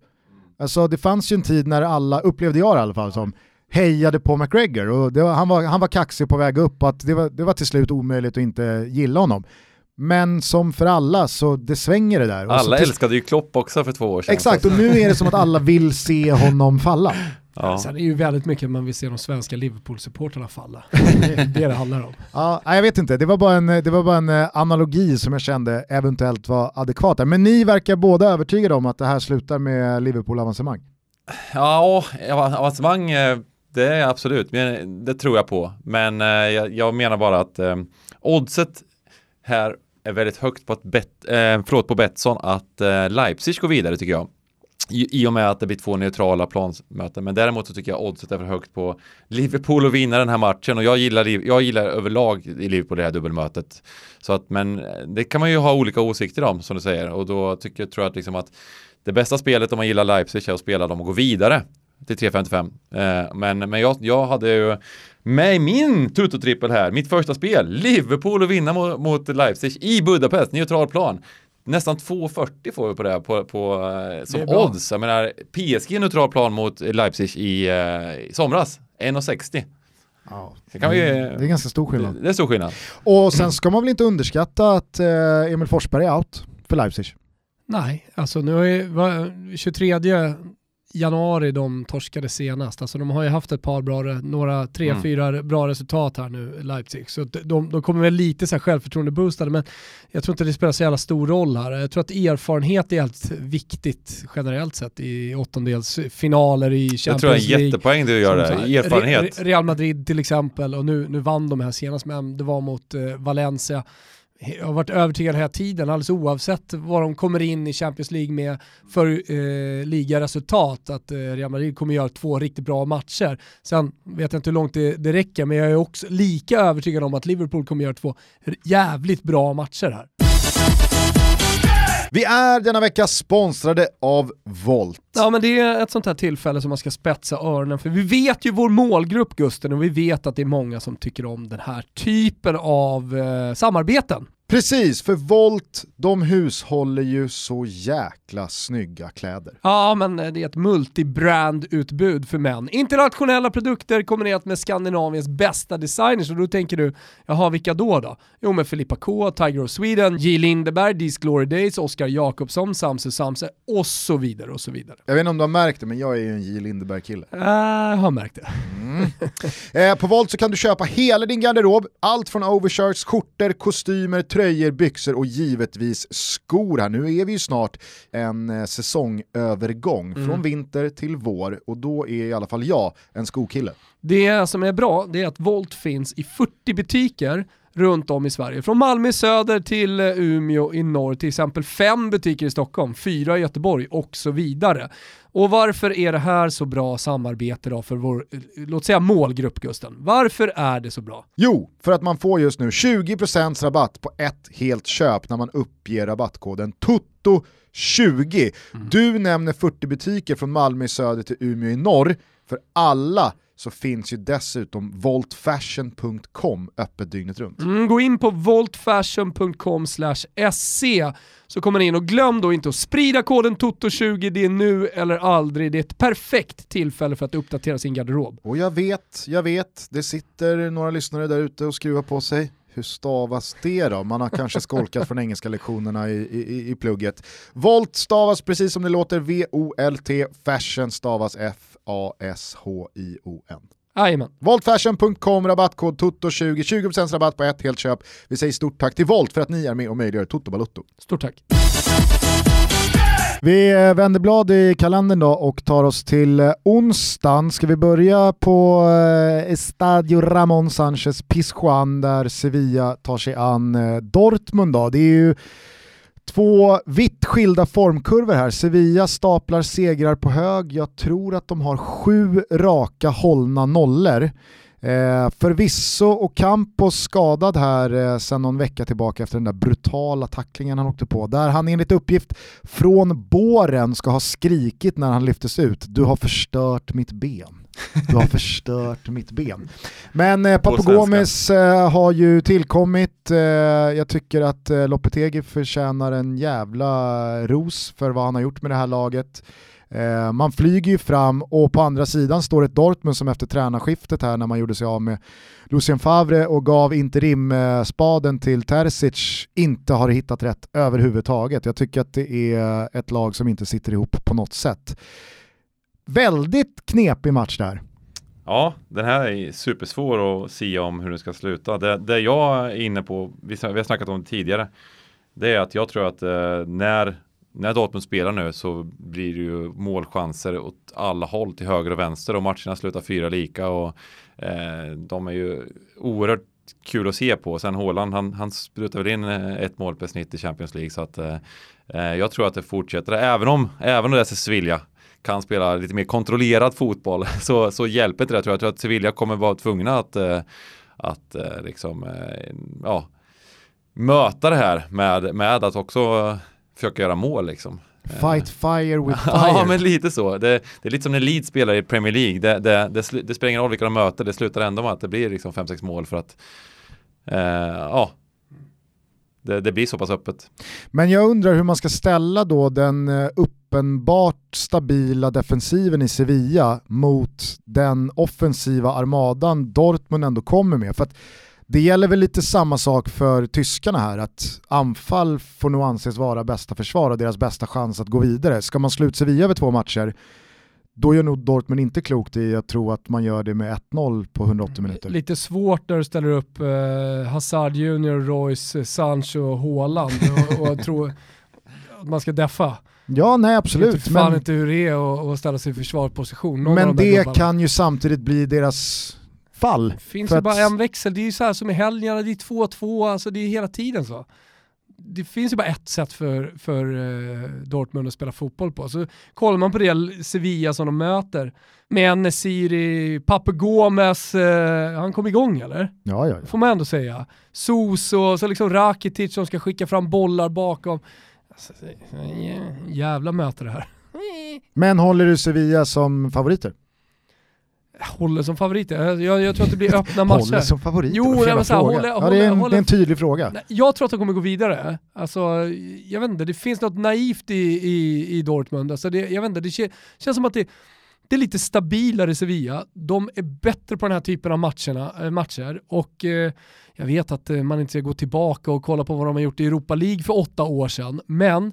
Alltså det fanns ju en tid när alla, upplevde jag i alla fall som, hejade på McGregor och det var, han, var, han var kaxig på väg upp och att det var, det var till slut omöjligt att inte gilla honom. Men som för alla så det svänger det där. Och så Alla till- älskade ju Klopp också för två år sedan. Exakt, och nu är det som att alla vill se honom falla. (laughs) Ja. Sen är det ju väldigt mycket man vill se de svenska Liverpool-supporterna falla. (laughs) Det är det det handlar om. Ja, jag vet inte, det var, bara en, det var bara en eh, analogi som jag kände eventuellt var adekvat. Men ni verkar båda övertygade om att det här slutar med Liverpool-avancemang. Ja, ava- avancemang, eh, det är absolut, men det tror jag på. Men eh, jag, jag menar bara att eh, oddset här är väldigt högt på, att bet, eh, förlåt, på Betsson att eh, Leipzig går vidare tycker jag. I, I och med att det blir två neutrala plansmöten. Men däremot så tycker jag oddset är för högt på Liverpool att vinna den här matchen. Och jag gillar, jag gillar överlag i Liverpool det här dubbelmötet. Så att, men eh, det kan man ju ha olika åsikter om som du säger. Och då tycker jag, tror jag att, liksom att det bästa spelet om man gillar Leipzig är att spela dem och gå vidare till 3.55. Eh, men men jag, jag hade ju med i min Toto-trippel här, mitt första spel, Liverpool att vinna mot, mot Leipzig i Budapest, neutral plan. Nästan 2,40 får vi på det på, på, eh, som odds. Jag menar, PSG neutral plan mot Leipzig i, eh, i somras, 1,60. Ja, det, vi, det är ganska stor skillnad. Det är stor skillnad. Och sen ska man väl inte underskatta att eh, Emil Forsberg är out för Leipzig. Nej, alltså nu är 23 januari de torskade senast. Alltså de har ju haft ett par bra, några tre, mm. fyra bra resultat här nu, Leipzig. Så de, de kommer väl lite så här självförtroende-boostade, men jag tror inte det spelar så jävla stor roll här. Jag tror att erfarenhet är helt viktigt generellt sett i åttondelsfinaler i Champions League. Jag tror det är en jättepoäng du gör där, erfarenhet. Real Madrid till exempel, och nu, nu vann de här senast, men det var mot eh, Valencia jag har varit övertygad hela tiden, alldeles oavsett vad de kommer in i Champions League med för eh, ligaresultat, att eh, Real Madrid kommer göra två riktigt bra matcher. Sen vet jag inte hur långt det, det räcker, men jag är också lika övertygad om att Liverpool kommer göra två jävligt bra matcher här. Vi är denna vecka sponsrade av Volt. Ja men det är ett sånt här tillfälle som man ska spetsa öronen för vi vet ju vår målgrupp Gusten och vi vet att det är många som tycker om den här typen av eh, samarbeten. Precis, för Volt, de hushåller ju så jäkla snygga kläder. Ja, men det är ett multibrand-utbud för män. Internationella produkter kombinerat med Skandinaviens bästa designers och då tänker du, jaha vilka då då? Jo men Filippa K, Tiger of Sweden, J. Lindeberg, These Glory Days, Oscar Jakobsson, Samse Samse och så vidare och så vidare. Jag vet inte om du har märkt det, men jag är ju en J. Lindeberg-kille. Uh, jag har märkt det. Mm. eh, på Volt så kan du köpa hela din garderob, allt från overshirts, skjortor, kostymer, tröjor, byxor och givetvis skor här. Nu är vi ju snart en eh, säsongövergång mm. från vinter till vår och då är i alla fall jag en skokille. Det som är bra det är att Volt finns i 40 butiker runt om i Sverige. Från Malmö i söder till eh, Umeå i norr, till exempel fem butiker i Stockholm, fyra i Göteborg och så vidare. Och varför är det här så bra samarbete då för vår, eh, låt säga målgrupp Gusten? Varför är det så bra? Jo, för att man får just nu 20% rabatt på ett helt köp när man uppger rabattkoden TOTO20. Mm. Du nämner 40 butiker från Malmö i söder till Umeå i norr. För alla så finns ju dessutom voltfashion.com öppet dygnet runt. Mm, gå in på voltfashion.com se så kommer ni in och glöm då inte att sprida koden TOTO20, det är nu eller aldrig, det är ett perfekt tillfälle för att uppdatera sin garderob. Och jag vet, jag vet, det sitter några lyssnare där ute och skruvar på sig. Hur stavas det då? Man har kanske skolkat från engelska lektionerna i, i, i plugget. Volt stavas precis som det låter, V-O-L-T, fashion stavas F A-S-H-I-O-N. Jajamän. Voltfashion.com, rabattkod TOTO20, 20% rabatt på ett helt köp. Vi säger stort tack till Volt för att ni är med och möjliggör Toto Balutto. Stort tack. Vi eh, vänder blad i kalendern då och tar oss till eh, onsdagen. Ska vi börja på eh, Estadio Ramon Sanchez Pizjuan där Sevilla tar sig an Dortmund då. Det är ju Två vitt skilda formkurvor här. Sevilla staplar segrar på hög. Jag tror att de har sju raka hållna nollor. Eh, förvisso och Campos skadad här eh, sedan någon vecka tillbaka efter den där brutala tacklingen han åkte på. Där han enligt uppgift från båren ska ha skrikit när han lyftes ut. Du har förstört mitt ben. Du har förstört (laughs) mitt ben. Men eh, Papagomis eh, har ju tillkommit. Eh, jag tycker att eh, Lopetegi förtjänar en jävla ros för vad han har gjort med det här laget. Eh, man flyger ju fram och på andra sidan står ett Dortmund som efter tränarskiftet här när man gjorde sig av med Lucien Favre och gav interimspaden till Terzic inte har hittat rätt överhuvudtaget. Jag tycker att det är ett lag som inte sitter ihop på något sätt. Väldigt knepig match där. Ja, den här är supersvår att sia om hur den ska sluta. Det, det jag är inne på, vi, vi har snackat om det tidigare, det är att jag tror att eh, när, när Dortmund spelar nu så blir det ju målchanser åt alla håll till höger och vänster och matcherna slutar fyra lika och eh, de är ju oerhört kul att se på. Sen Håland, han, han sprutar väl in eh, ett mål per snitt i Champions League så att eh, eh, jag tror att det fortsätter. Även om, även om det är Sevilla kan spela lite mer kontrollerad fotboll (laughs) så, så hjälper inte det. Jag tror, jag tror att Sevilla kommer vara tvungna att, eh, att liksom, ja, möta det här med, med att också försöka göra mål liksom. Fight fire with (laughs) fire. ja, men lite så. Det, det, är lite som när Leeds spelar i Premier League. Det, det, det, det spelar ingen roll vilka de möter, det slutar ändå med att det blir liksom 5-6 mål för att eh, ja, det, det, blir så pass öppet. Men jag undrar hur man ska ställa då den eh, uppenbart stabila defensiven i Sevilla mot den offensiva armadan Dortmund ändå kommer med. För att det gäller väl lite samma sak för tyskarna här, att anfall får nog anses vara bästa försvar och deras bästa chans att gå vidare. Ska man slå ut Sevilla över två matcher, då gör nog Dortmund inte klokt i att tro att man gör det med 1-0 på 180 minuter. Lite svårt när du ställer upp eh, Hazard Junior, Royce, Sancho och Haaland (laughs) och, och tror att man ska deffa. Ja, nej absolut. Jag vet fan men... inte hur det är att ställa sig i försvarsposition. Men det kan ju samtidigt bli deras fall. Det finns ju bara en växel, det är ju så här som i helgerna, det är 2-2, alltså det är hela tiden så. Det finns ju bara ett sätt för, för uh, Dortmund att spela fotboll på. Så kollar man på det Sevilla som de möter, med Nesiri, Pape Gomes, uh, han kom igång eller? Ja, ja, ja. Får man ändå säga. Soso, så liksom Rakitic som ska skicka fram bollar bakom. Alltså, jävla möte det här. Men håller du Sevilla som favoriter? Håller som favorit. Jag, jag, tror att det blir öppna matcher. håller som favorit? Jo, men så här, håller, ja, det, är en, håller, det är en tydlig fråga. Jag tror att de kommer gå vidare. Alltså, jag vet inte, det finns något naivt i, i, i Dortmund. Alltså det, jag vet inte, det känns som att det, det är lite stabilare Sevilla. De är bättre på den här typen av matcherna, äh, matcher och eh, jag vet att eh, man inte ska gå tillbaka och kolla på vad de har gjort i Europa League för åtta år sedan, men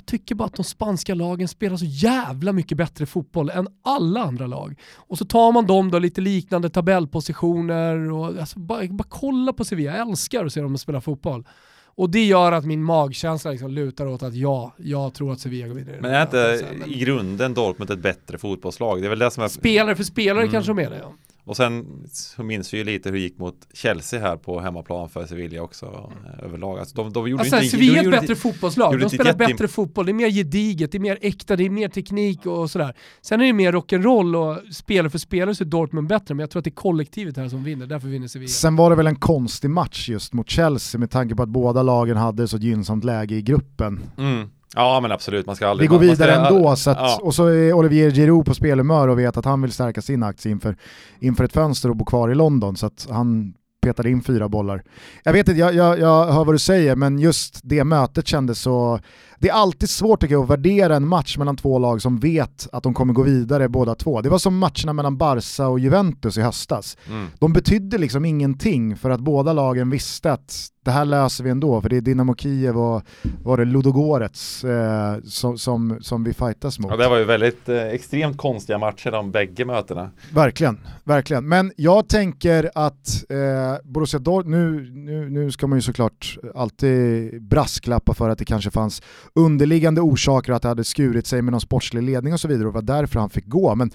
jag tycker bara att de spanska lagen spelar så jävla mycket bättre fotboll än alla andra lag. Och så tar man dem då, lite liknande tabellpositioner och alltså, bara, bara kolla på Sevilla, jag älskar att se dem spela fotboll. Och det gör att min magkänsla liksom lutar åt att ja, jag tror att Sevilla går vidare. Men är inte i grunden Dortmund ett bättre fotbollslag? Det är väl det som är... Spelare för spelare mm. kanske de är det ja. Och sen så minns vi ju lite hur det gick mot Chelsea här på hemmaplan för Sevilla också mm. överlag. Alltså de, de gjorde alltså, inte, Sevilla är ett bättre fotbollslag. De spelar bättre fotboll, det är mer gediget, det är mer äkta, det är mer teknik och sådär. Sen är det mer rock'n'roll och spelare för spelare så är Dortmund bättre, men jag tror att det är kollektivet här som vinner, därför vinner Sevilla. Sen var det väl en konstig match just mot Chelsea med tanke på att båda lagen hade så gynnsamt läge i gruppen. Mm. Ja men absolut, man ska aldrig... Vi går vidare ska, ändå, så att, ja. och så är Olivier Giroud på spelhumör och vet att han vill stärka sin aktie inför, inför ett fönster och bo kvar i London, så att han petade in fyra bollar. Jag vet inte, jag, jag, jag hör vad du säger, men just det mötet kändes så det är alltid svårt tycker jag, att värdera en match mellan två lag som vet att de kommer gå vidare båda två. Det var som matcherna mellan Barca och Juventus i höstas. Mm. De betydde liksom ingenting för att båda lagen visste att det här löser vi ändå, för det är Dynamo Kiev och var det Ludogorets eh, som, som, som vi fightas mot. Ja, det var ju väldigt eh, extremt konstiga matcher de bägge mötena. Verkligen, verkligen. Men jag tänker att eh, Borussia Dortmund, nu, nu, nu ska man ju såklart alltid brasklappa för att det kanske fanns underliggande orsaker att det hade skurit sig med någon sportslig ledning och så vidare och var därför han fick gå. Men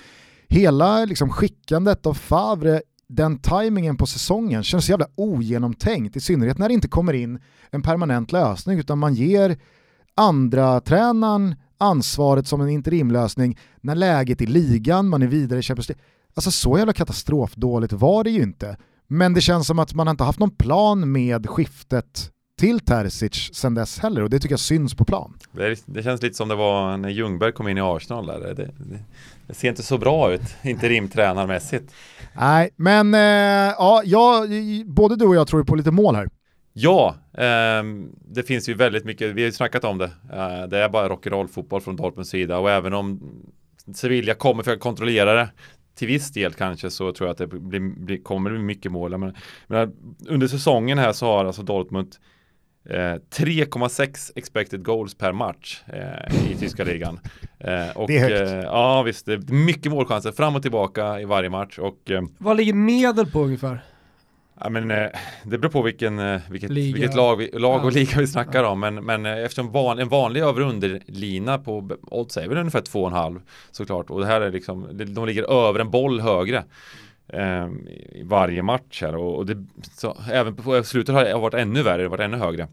hela liksom, skickandet av Favre den tajmingen på säsongen känns så jävla ogenomtänkt, i synnerhet när det inte kommer in en permanent lösning utan man ger andra tränaren ansvaret som en interimlösning när läget i ligan, man är vidare i Champions League. Alltså så jävla katastrofdåligt var det ju inte. Men det känns som att man inte haft någon plan med skiftet till Terzic sen dess heller och det tycker jag syns på plan. Det, det känns lite som det var när Ljungberg kom in i Arsenal där. Det, det, det ser inte så bra ut, interimtränarmässigt. Nej, men eh, ja, jag, både du och jag tror på lite mål här. Ja, eh, det finns ju väldigt mycket, vi har ju snackat om det. Eh, det är bara rock'n'roll fotboll från Dortmunds sida och även om Sevilla kommer för att kontrollera det till viss del kanske så tror jag att det blir, blir, kommer bli mycket mål. Men, men under säsongen här så har alltså Dortmund 3,6 eh, expected goals per match eh, i tyska (laughs) ligan. Eh, och, det är högt. Eh, ja visst, det är mycket målchanser fram och tillbaka i varje match. Och, eh, Vad ligger medel på ungefär? Ja, men, eh, det beror på vilken, vilket, vilket lag, vi, lag och ja. liga vi snackar ja. om. Men, men eftersom van, en vanlig över underlina på odds är väl ungefär 2,5 såklart. Och det här är liksom, de ligger över en boll högre. Eh, i varje match här och, och det, så, även på slutet har det varit ännu värre, det har varit ännu högre.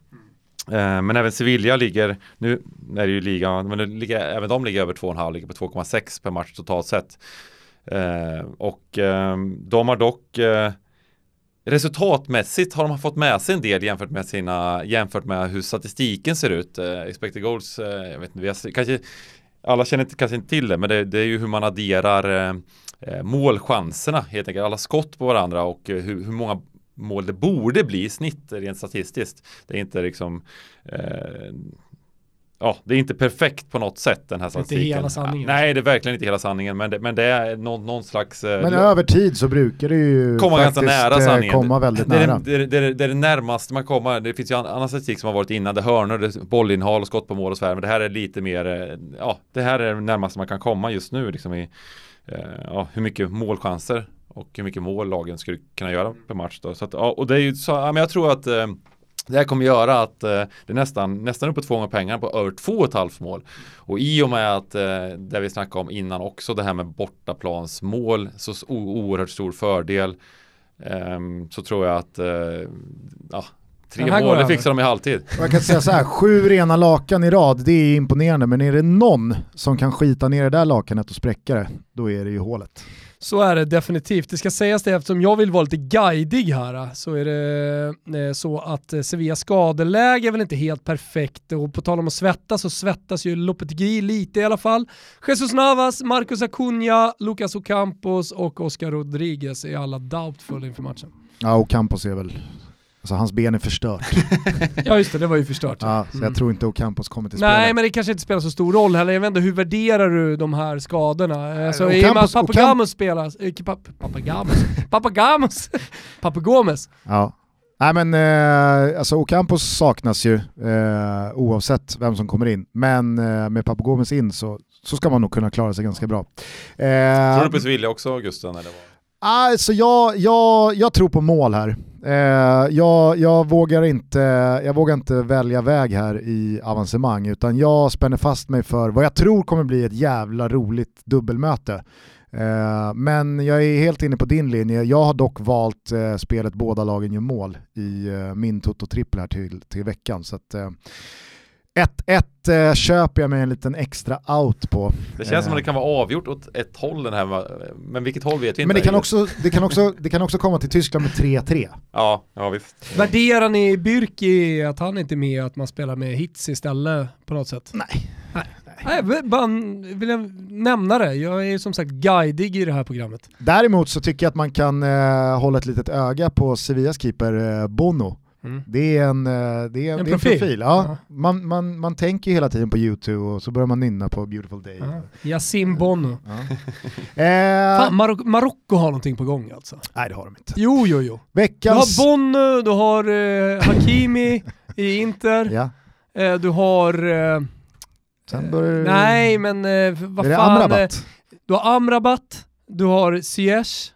Eh, men även Sevilla ligger, nu är det ju ligan, men ligger, även de ligger över 2,5, ligger på 2,6 per match totalt sett. Eh, och eh, de har dock eh, Resultatmässigt har de fått med sig en del jämfört med sina jämfört med hur statistiken ser ut. Eh, expected goals, eh, jag vet inte, vi har, kanske alla känner inte, kanske inte till det, men det, det är ju hur man adderar eh målchanserna helt enkelt, alla skott på varandra och hur, hur många mål det borde bli i snitt rent statistiskt. Det är inte liksom eh, ja, det är inte perfekt på något sätt den här statistiken. Inte hela sanningen. Nej, det är verkligen inte hela sanningen, men det, men det är någon, någon slags... Eh, men över tid så brukar det ju komma ganska nära eh, sanningen. komma väldigt det, nära. Det, det, det, det är det närmaste man kommer. Det finns ju annan statistik som har varit innan, det hörnor, det bollinnehav och skott på mål och så här, men det här är lite mer, eh, ja, det här är det närmaste man kan komma just nu, liksom i, ja, hur mycket målchanser och hur mycket mål lagen skulle kunna göra per match då. Så att, ja, och det är ju så, ja, men jag tror att det här kommer göra att eh, det nästan, nästan upp på två gånger pengarna på över två och ett halvt mål. Och i och med att eh, det vi snackade om innan också det här med bortaplansmål, så oerhört stor fördel. Eh, så tror jag att eh, ja, tre mål, det fixar de i halvtid. Jag kan säga så här, sju rena lakan i rad, det är imponerande. Men är det någon som kan skita ner det där lakanet och spräcka det, då är det ju hålet. Så är det definitivt. Det ska sägas det eftersom jag vill vara lite guidig här så är det eh, så att eh, Sevillas skadeläge är väl inte helt perfekt och på tal om att svettas så svettas ju Lopetegui lite i alla fall. Jesus Navas, Marcus Acuna, Lucas Ocampos och Oscar Rodriguez är alla doubtful inför matchen. Ja, Ocampos är väl Alltså hans ben är förstört. (laughs) ja just det, det var ju förstört. Ja, så mm. jag tror inte Ocampos kommer till spel. Nej men det kanske inte spelar så stor roll heller, jag vet inte, hur värderar du de här skadorna? Alltså, Ocampos, I och med att Papagamos spelar, äh, Papagamos, Papagamos, Papagomes. Ja. Nej men eh, alltså Ocampos saknas ju eh, oavsett vem som kommer in, men eh, med Papagomes in så, så ska man nog kunna klara sig ganska bra. Eh, tror du på Sevilla också Gusten? Eller vad? Alltså jag, jag, jag tror på mål här. Eh, jag, jag, vågar inte, jag vågar inte välja väg här i avancemang utan jag spänner fast mig för vad jag tror kommer bli ett jävla roligt dubbelmöte. Eh, men jag är helt inne på din linje. Jag har dock valt eh, spelet båda lagen gör mål i eh, min Toto-trippel här till, till veckan. Så att, eh, 1-1 eh, köper jag mig en liten extra out på. Det känns eh. som att det kan vara avgjort åt ett håll den här, men vilket håll vet vi inte. Men det kan, också, det, kan också, det kan också komma till Tyskland med 3-3. Ja, ja visst. Värderar ni Bürki att han inte är med att man spelar med hits istället på något sätt? Nej. Nej. Nej, bara vill jag nämna det. Jag är som sagt guidig i det här programmet. Däremot så tycker jag att man kan eh, hålla ett litet öga på Sevillas keeper eh, Bono. Mm. Det är en, eh, det är, en, det är en profil. Ja. ja. Man, man, man tänker hela tiden på YouTube och så börjar man nynna på Beautiful Day. Ja. Yasin Bono. Ja. (laughs) eh, Marocko har någonting på gång alltså. Nej det har de inte. Jo, jo, jo. Veckans... Du har Bono, du har eh, Hakimi i Inter, ja. eh, du har... Eh, Sen börjar... nej men eh, vad är fan. Amrabat? du har Amrabat, du har Ziyech.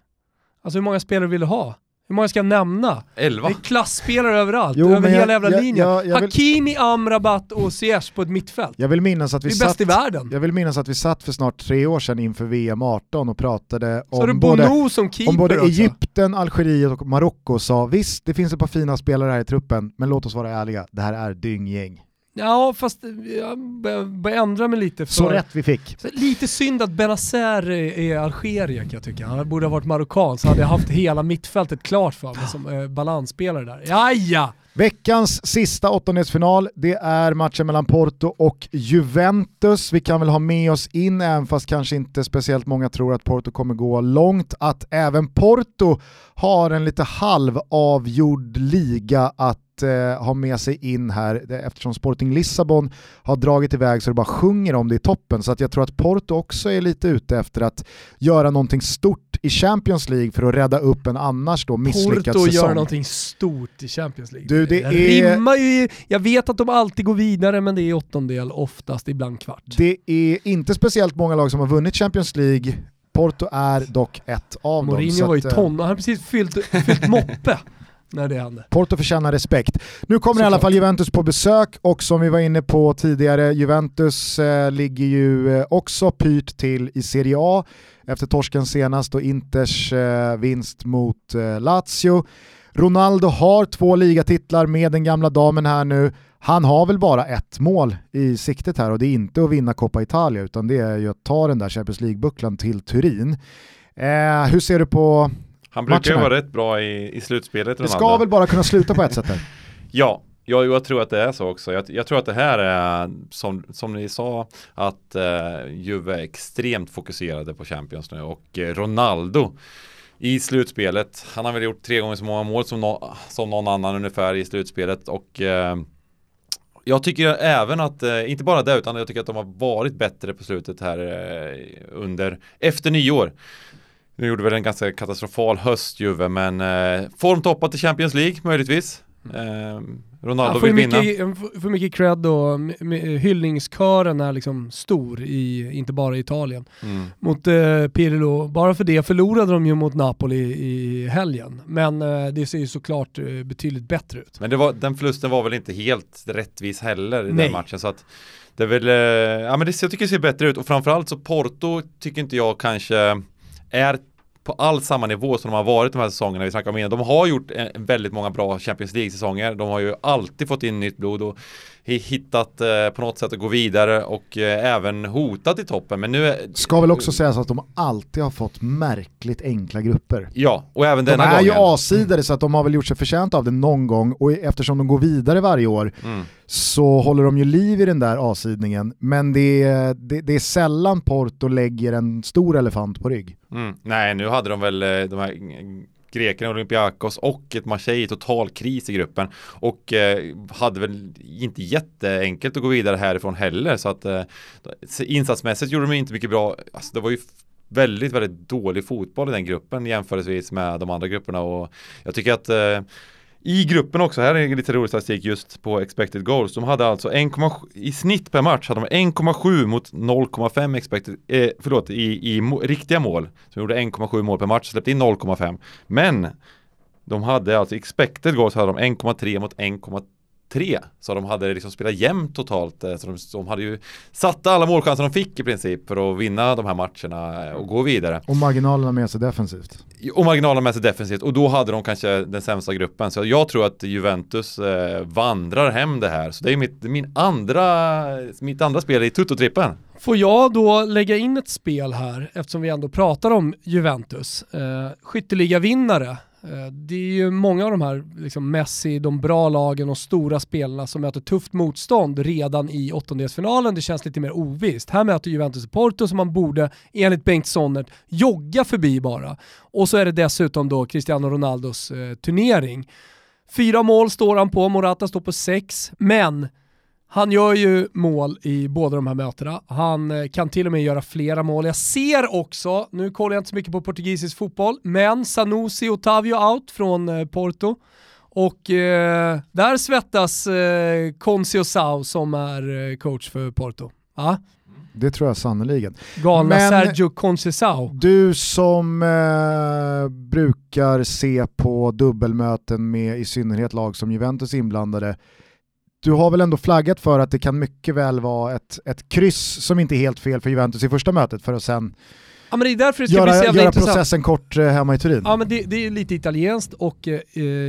Alltså hur många spelare vill du ha? Hur många ska jag nämna? Elva. Det är klasspelare överallt, jo, över hela jävla jag, linjen. Jag, jag, Hakimi, Amrabat och Ziyech på ett mittfält. Jag vill minnas att vi det är satt, bäst i världen. Jag vill minnas att vi satt för snart tre år sedan inför VM 18 och pratade om både, om både Egypten, Algeriet och Marocko och sa visst, det finns ett par fina spelare här i truppen, men låt oss vara ärliga, det här är dynggäng. Ja, fast jag börjar ändra mig lite. För så rätt vi fick. Lite synd att Benazer är Algerier kan jag tycka. Han borde ha varit marockan så hade jag haft hela mittfältet klart för mig som eh, balansspelare där. Jaja! Veckans sista åttondelsfinal, det är matchen mellan Porto och Juventus. Vi kan väl ha med oss in, även fast kanske inte speciellt många tror att Porto kommer gå långt, att även Porto har en lite halvavgjord liga att eh, ha med sig in här eftersom Sporting Lissabon har dragit iväg så det bara sjunger om det i toppen. Så att jag tror att Porto också är lite ute efter att göra någonting stort i Champions League för att rädda upp en annars då misslyckad Porto säsong. Porto gör någonting stort i Champions League. Du, det, det är... rimmar ju, jag vet att de alltid går vidare men det är åttondel, oftast ibland kvart. Det är inte speciellt många lag som har vunnit Champions League Porto är dock ett av Mourinho dem. Mourinho var ju ton, han har precis fyllt, fyllt moppe. (laughs) när det hände. Porto förtjänar respekt. Nu kommer i alla fall Juventus på besök och som vi var inne på tidigare, Juventus eh, ligger ju eh, också pyrt till i Serie A efter torsken senast och Inters eh, vinst mot eh, Lazio. Ronaldo har två ligatitlar med den gamla damen här nu. Han har väl bara ett mål i siktet här och det är inte att vinna Coppa Italia utan det är ju att ta den där Champions League-bucklan till Turin. Eh, hur ser du på Han brukar ju vara rätt bra i, i slutspelet. Det ska väl bara kunna sluta på ett sätt här? (laughs) ja, jag, jag, tror att det är så också. Jag, jag, tror att det här är, som, som ni sa, att eh, Juve är extremt fokuserade på Champions nu och eh, Ronaldo i slutspelet. Han har väl gjort tre gånger så många mål som, no som någon annan ungefär i slutspelet och eh, jag tycker även att, eh, inte bara det utan jag tycker att de har varit bättre på slutet här eh, under, efter nyår. Nu gjorde väl en ganska katastrofal höst Juve men eh, formtoppat i Champions League möjligtvis. Eh, Ronaldo vill vinna. Mycket, för mycket cred och hyllningskören är liksom stor, i, inte bara i Italien. Mm. Mot eh, Pirlo, bara för det förlorade de ju mot Napoli i helgen. Men eh, det ser ju såklart eh, betydligt bättre ut. Men var, den förlusten var väl inte helt rättvis heller i Nej. den matchen. Så att det är väl, eh, ja men det, jag tycker det ser bättre ut och framförallt så Porto tycker inte jag kanske är på all samma nivå som de har varit de här säsongerna vi snackar om innan. De har gjort eh, väldigt många bra Champions League-säsonger. De har ju alltid fått in nytt blod och hittat eh, på något sätt att gå vidare och eh, även hotat i toppen. Men nu är, Ska väl också sägas att de alltid har fått märkligt enkla grupper. Ja, och även denna gången. De är gången. ju A-sidare så att de har väl gjort sig förtjänt av det någon gång och eftersom de går vidare varje år mm. så håller de ju liv i den där A-sidningen. Men det är, det, det är sällan Porto lägger en stor elefant på rygg. Mm. Nej, nu hade de väl eh, de här grekerna, Olympiakos och ett Marseille i total kris i gruppen och eh, hade väl inte jätteenkelt att gå vidare härifrån heller så att eh, insatsmässigt gjorde de inte mycket bra. Alltså, det var ju väldigt, väldigt dålig fotboll i den gruppen jämförelsevis med de andra grupperna och jag tycker att eh, i gruppen också, här är lite rolig statistik just på expected goals. De hade alltså 1,7... i snitt per match hade de 1,7 mot 0,5 expected, eh, förlåt, i, i riktiga mål. Så de gjorde 1,7 mål per match, släppte in 0,5. Men de hade alltså expected goals hade de 1,3 mot 1,3 tre. Så de hade liksom spelat jämnt totalt. Eh, så de, de hade ju satt alla målchanser de fick i princip för att vinna de här matcherna och gå vidare. Och marginalerna med sig defensivt. Och marginalerna med sig defensivt och då hade de kanske den sämsta gruppen. Så jag tror att Juventus eh, vandrar hem det här. Så det är mitt, min andra, mitt andra spel i Tutto-trippen. Får jag då lägga in ett spel här eftersom vi ändå pratar om Juventus. Eh, Eh, Eh, det är ju många av de här, liksom Messi, de bra lagen och stora spelarna som möter tufft motstånd redan i åttondelsfinalen. Det känns lite mer ovisst. Här möter Juventus och Porto som man borde, enligt Bengt Sonnert, jogga förbi bara. Och så är det dessutom då Cristiano Ronaldos eh, turnering. Fyra mål står han på, Morata står på sex, men han gör ju mål i båda de här mötena. Han eh, kan till och med göra flera mål. Jag ser också, nu kollar jag inte så mycket på portugisisk fotboll, men Sanusi Otavio out från eh, Porto. Och eh, där svettas eh, Concio Sau som är eh, coach för Porto. Ja. Det tror jag sannoliken. Galna Men Sergio Conceição. Du som eh, brukar se på dubbelmöten med i synnerhet lag som Juventus inblandade, du har väl ändå flaggat för att det kan mycket väl vara ett, ett kryss som inte är helt fel för Juventus i första mötet för att sen Ja, men det är därför det ska göra, bli så göra processen kort eh, hemma i Turin. Ja men det, det är lite italienskt och eh,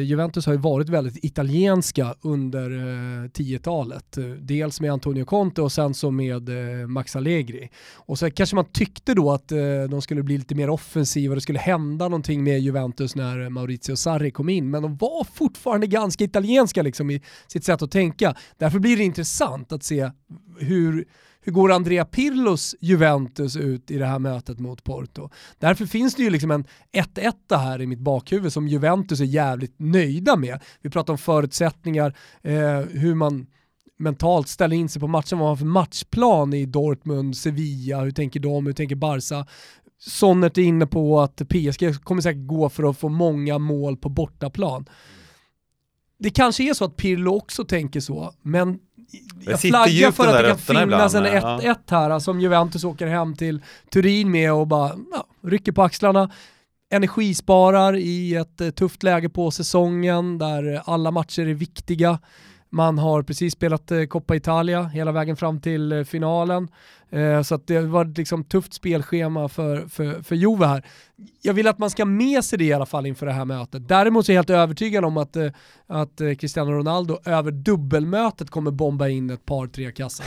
Juventus har ju varit väldigt italienska under eh, 10-talet. Dels med Antonio Conte och sen så med eh, Max Allegri. Och så kanske man tyckte då att eh, de skulle bli lite mer offensiva, det skulle hända någonting med Juventus när Maurizio Sarri kom in. Men de var fortfarande ganska italienska liksom i sitt sätt att tänka. Därför blir det intressant att se hur hur går Andrea Pirlos Juventus ut i det här mötet mot Porto? Därför finns det ju liksom en 1-1 här i mitt bakhuvud som Juventus är jävligt nöjda med. Vi pratar om förutsättningar, eh, hur man mentalt ställer in sig på matchen, vad man har för matchplan i Dortmund, Sevilla, hur tänker de, hur tänker Barca? Sonnert är inne på att PSG kommer säkert gå för att få många mål på bortaplan. Det kanske är så att Pirlo också tänker så, men jag flaggar för att det kan finnas en 1-1 ja. här som Juventus åker hem till Turin med och bara ja, rycker på axlarna. energisparar i ett eh, tufft läge på säsongen där alla matcher är viktiga. Man har precis spelat eh, Coppa Italia hela vägen fram till eh, finalen. Eh, så att det var ett liksom tufft spelschema för, för, för Juve här. Jag vill att man ska med sig det i alla fall inför det här mötet. Däremot så är jag helt övertygad om att, eh, att eh, Cristiano Ronaldo över dubbelmötet kommer bomba in ett par, tre kassar.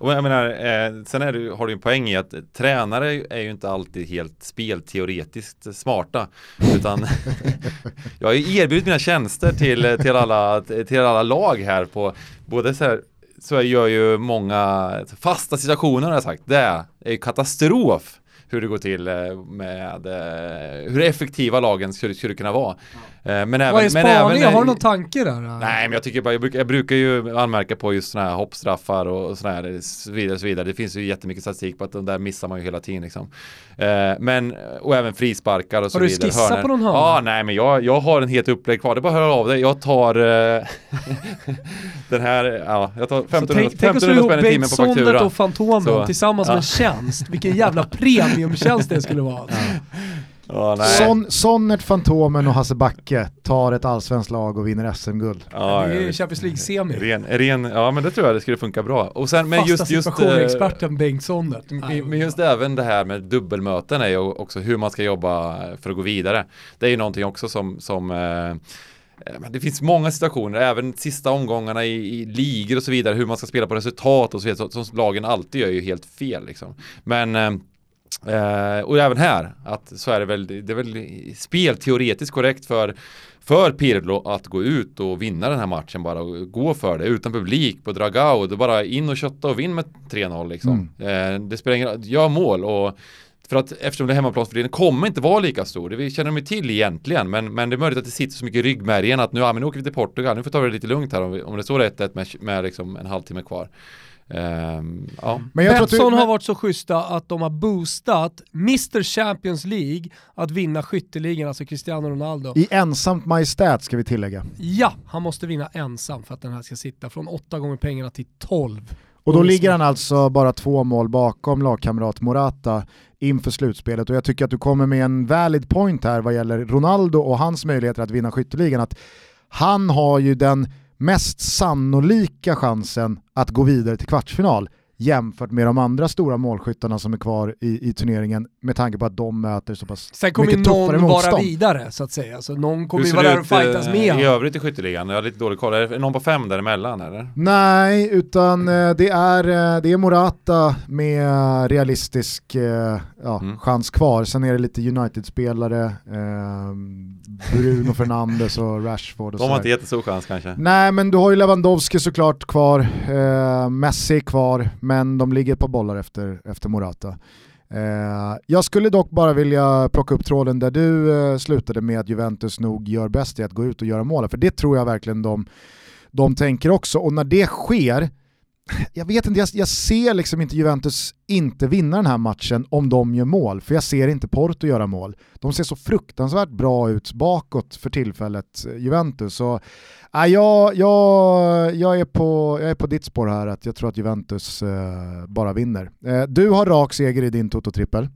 (laughs) jag menar, eh, sen är du, har du en poäng i att tränare är ju inte alltid helt spelteoretiskt smarta. Utan (laughs) jag har ju erbjudit mina tjänster till, till, alla, till alla lag här på både så här så gör ju många fasta situationer har jag sagt. Det är ju katastrof hur det går till eh, med eh, hur effektiva lagen skulle, skulle kunna vara. Eh, men även, Vad är spaningen? Har du någon tanke där? Nej, men jag tycker bara, jag brukar, jag brukar ju anmärka på just sådana här hoppstraffar och sådana här så vidare, och så vidare. Det finns ju jättemycket statistik på att de där missar man ju hela tiden liksom. Men, och även frisparkar och så vidare. Har du skissat på någon hörna? Ja, nej, men jag, jag har en helt upplägg kvar. Det är bara att höra av dig. Jag tar (laughs) den här, ja, jag tar 1500, 1500 spänn i timmen på faktura. och Fantomen så, tillsammans ja. med en tjänst. Vilken jävla (laughs) premiumtjänst det skulle vara. Ja. Oh, Son, Sonnert, Fantomen och Hasse Backe tar ett allsvenskt lag och vinner SM-guld. Ja, det är Champions League-semi. Ren, ren, ja men det tror jag det skulle funka bra. Och sen, men Fasta just, just, experten Bengt Sonnert. Men just även det här med dubbelmöten är ju också hur man ska jobba för att gå vidare. Det är ju någonting också som, som eh, Eh, det finns många situationer, även sista omgångarna i, i ligor och så vidare, hur man ska spela på resultat och så vidare, som lagen alltid gör ju helt fel liksom. Men eh, och även här, att så är det väl, det är väl spelteoretiskt korrekt för för Pirlo att gå ut och vinna den här matchen bara och gå för det utan publik på Dragao, då bara in och kötta och vinn med 3-0 liksom. Mm. Eh, det spelar ingen roll, gör mål och för att eftersom det hemmaplansfördelningen kommer inte vara lika stor. Det känner de till egentligen. Men, men det är möjligt att det sitter så mycket i ryggmärgen att nu, ja, men nu åker vi till Portugal. Nu får vi ta det lite lugnt här om, vi, om det står 1-1 med, med liksom en halvtimme kvar. Um, ja. men jag Betsson har varit så schyssta att de har boostat Mr Champions League att vinna skytteligan, alltså Cristiano Ronaldo. I ensamt majestät ska vi tillägga. Ja, han måste vinna ensam för att den här ska sitta från åtta gånger pengarna till tolv. Och då ligger han alltså bara två mål bakom lagkamrat Morata inför slutspelet och jag tycker att du kommer med en valid point här vad gäller Ronaldo och hans möjligheter att vinna skytteligan. Att han har ju den mest sannolika chansen att gå vidare till kvartsfinal jämfört med de andra stora målskyttarna som är kvar i, i turneringen med tanke på att de möter så pass Sen kommer mycket tuffare någon vara vidare så att säga, så någon kommer ju vara där och fightas eh, med. i övrigt i skytteligan? Jag har lite dålig koll, är det någon på fem däremellan eller? Nej, utan eh, det är, eh, det är Morata med realistisk ja, mm. chans kvar. Sen är det lite United-spelare, eh, Bruno Fernandes och Rashford. Och de har inte jättestor chans kanske? Nej, men du har ju Lewandowski såklart kvar, eh, Messi kvar, men de ligger på bollar efter, efter Morata. Eh, jag skulle dock bara vilja plocka upp tråden där du eh, slutade med att Juventus nog gör bäst i att gå ut och göra mål, för det tror jag verkligen de, de tänker också. Och när det sker, jag vet inte, jag, jag, ser liksom inte Juventus inte vinna den här matchen om de gör mål, för jag ser inte Porto göra mål. De ser så fruktansvärt bra ut bakåt för tillfället, eh, Juventus. Så, äh, jag, jag, jag, är på, jag är på ditt spår här, att jag tror att Juventus eh, bara vinner. Eh, du har rak seger i din Toto-trippel.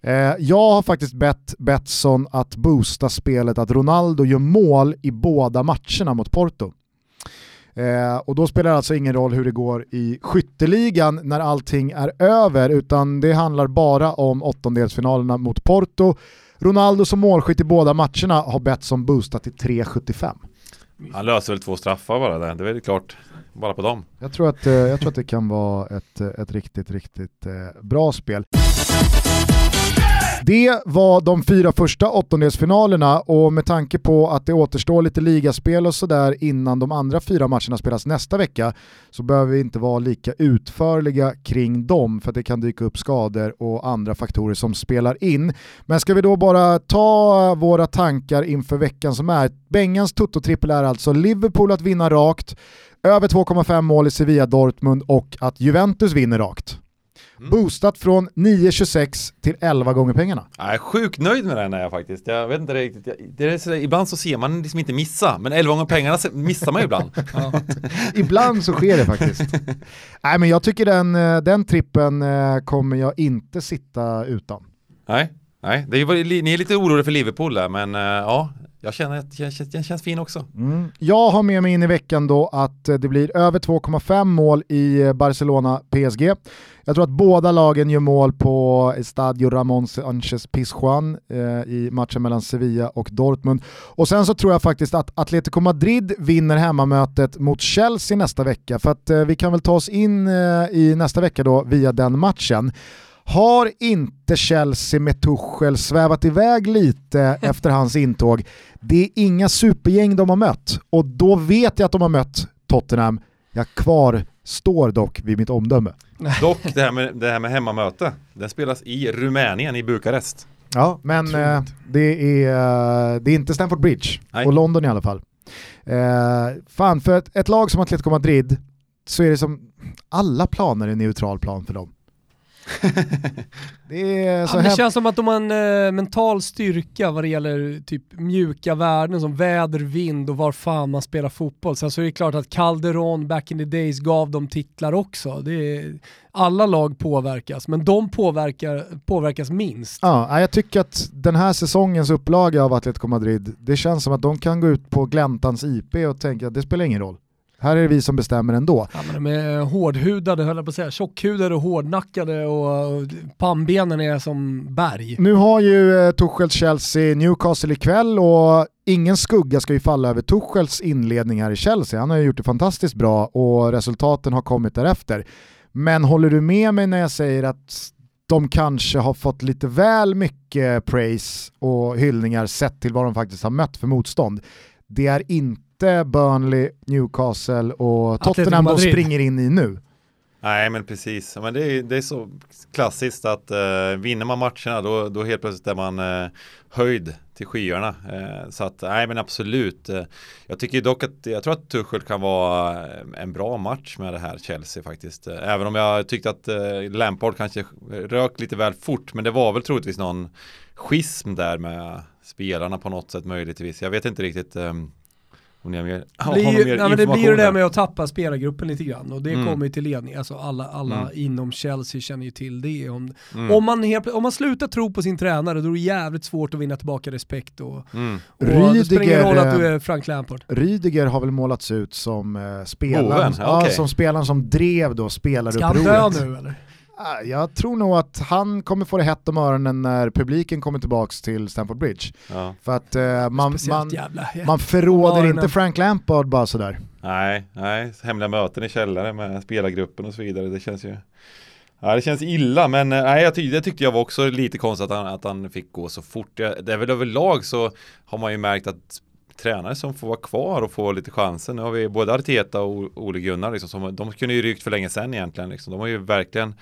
Eh, jag har faktiskt bett Betsson att boosta spelet att Ronaldo gör mål i båda matcherna mot Porto. Eh, och då spelar det alltså ingen roll hur det går i skytteligan när allting är över, utan det handlar bara om åttondelsfinalerna mot Porto. Ronaldo som målskytt i båda matcherna har bett som boostat till 3,75. Han löser väl två straffar bara där, det är väl klart. Bara på dem. Jag tror att, eh, jag tror att det kan vara ett, ett riktigt, riktigt eh, bra spel. Det var de fyra första åttondelsfinalerna och med tanke på att det återstår lite ligaspel och sådär innan de andra fyra matcherna spelas nästa vecka så behöver vi inte vara lika utförliga kring dem för att det kan dyka upp skador och andra faktorer som spelar in. Men ska vi då bara ta våra tankar inför veckan som är. Bengans tuttotrippel är alltså Liverpool att vinna rakt, över 2,5 mål i Sevilla Dortmund och att Juventus vinner rakt. Mm. Boostat från 9,26 till 11 gånger pengarna. Jag är sjukt nöjd med den är jag faktiskt. Jag vet inte riktigt. Det är så, ibland så ser man liksom inte missa, men 11 gånger pengarna missar man ibland. (laughs) ibland så sker det faktiskt. (laughs) Nej men jag tycker den, eh, den trippen eh, kommer jag inte sitta utan. Nej, Nej, det är, ni är lite oroliga för Liverpool där, men uh, ja, jag känner att den känns, känns fin också. Mm. Jag har med mig in i veckan då att eh, det blir över 2,5 mål i eh, Barcelona-PSG. Jag tror att båda lagen gör mål på eh, Estadio Ramon Sánchez Pizjuan eh, i matchen mellan Sevilla och Dortmund. Och sen så tror jag faktiskt att Atletico Madrid vinner hemmamötet mot Chelsea nästa vecka, för att eh, vi kan väl ta oss in eh, i nästa vecka då via den matchen. Har inte Chelsea med Tuchel svävat iväg lite (laughs) efter hans intåg? Det är inga supergäng de har mött och då vet jag att de har mött Tottenham. Jag kvarstår dock vid mitt omdöme. (laughs) Dock det här med, det här med hemmamöte, den spelas i Rumänien, i Bukarest. Ja, men eh, det, är, eh, det är inte Stamford Bridge, Nej. och London i alla fall. Eh, fan, för ett, ett lag som Atletico Madrid så är det som alla planer är neutral plan för dem. (laughs) det, är så ja, det känns som att de har en eh, mental styrka vad det gäller typ mjuka värden som väder, vind och var fan man spelar fotboll. Sen så är det klart att Calderon back in the days gav dem titlar också. Det är, alla lag påverkas, men de påverkar, påverkas minst. Ja, jag tycker att den här säsongens upplaga av Atletico Madrid, det känns som att de kan gå ut på gläntans IP och tänka att det spelar ingen roll. Här är det vi som bestämmer ändå. Ja, men de är hårdhudade, höll jag på att säga. Tjockhudade och hårdnackade och pannbenen är som berg. Nu har ju eh, Tuchels Chelsea Newcastle ikväll och ingen skugga ska ju falla över Tuchels inledning här i Chelsea. Han har ju gjort det fantastiskt bra och resultaten har kommit därefter. Men håller du med mig när jag säger att de kanske har fått lite väl mycket praise och hyllningar sett till vad de faktiskt har mött för motstånd. Det är inte inte Burnley, Newcastle och Tottenham de springer in i nu. Nej men precis, men det, är, det är så klassiskt att uh, vinner man matcherna då, då helt plötsligt är man uh, höjd till skyarna. Uh, så att nej men absolut. Uh, jag tycker dock att jag tror att Tuchel kan vara en bra match med det här Chelsea faktiskt. även om jag tyckte att Lampard kanske rök lite väl fort men det var väl troligtvis någon schism där med spelarna på något sätt möjligtvis. Jag vet inte riktigt um, om ni har mer, blir, har mer nej, det blir ju det med att tappa spelargruppen lite grann och det mm. kommer ju till ledning. Alltså alla alla mm. inom Chelsea känner ju till det. Om, mm. om, man helt, om man slutar tro på sin tränare då är det jävligt svårt att vinna tillbaka respekt och, mm. och Rydiger, det spelar ingen roll att du är Frank Lampard. Rydiger har väl målats ut som uh, spelaren, ja, som spelaren som drev då spelarupproret. Ska han dö nu eller? Ah, jag tror nog att han kommer få det hett om öronen när publiken kommer tillbaka till Stamford Bridge. Ja. För att uh, man, man, man förråder inte Frank Lampard bara sådär. Nej, nej, hemliga möten i källaren med spelargruppen och så vidare. Det känns ju Ja det känns illa men eh, nej, jag tyckte, det tyckte jag var också lite konstigt att han, att han fick gå så fort. Det är väl överlag så har man ju märkt att tränare som får vara kvar och få lite chansen. Nu har vi både Arteta och Ole Gunnar liksom, som, de kunde ju rykt för länge sedan egentligen. Liksom. De har ju verkligen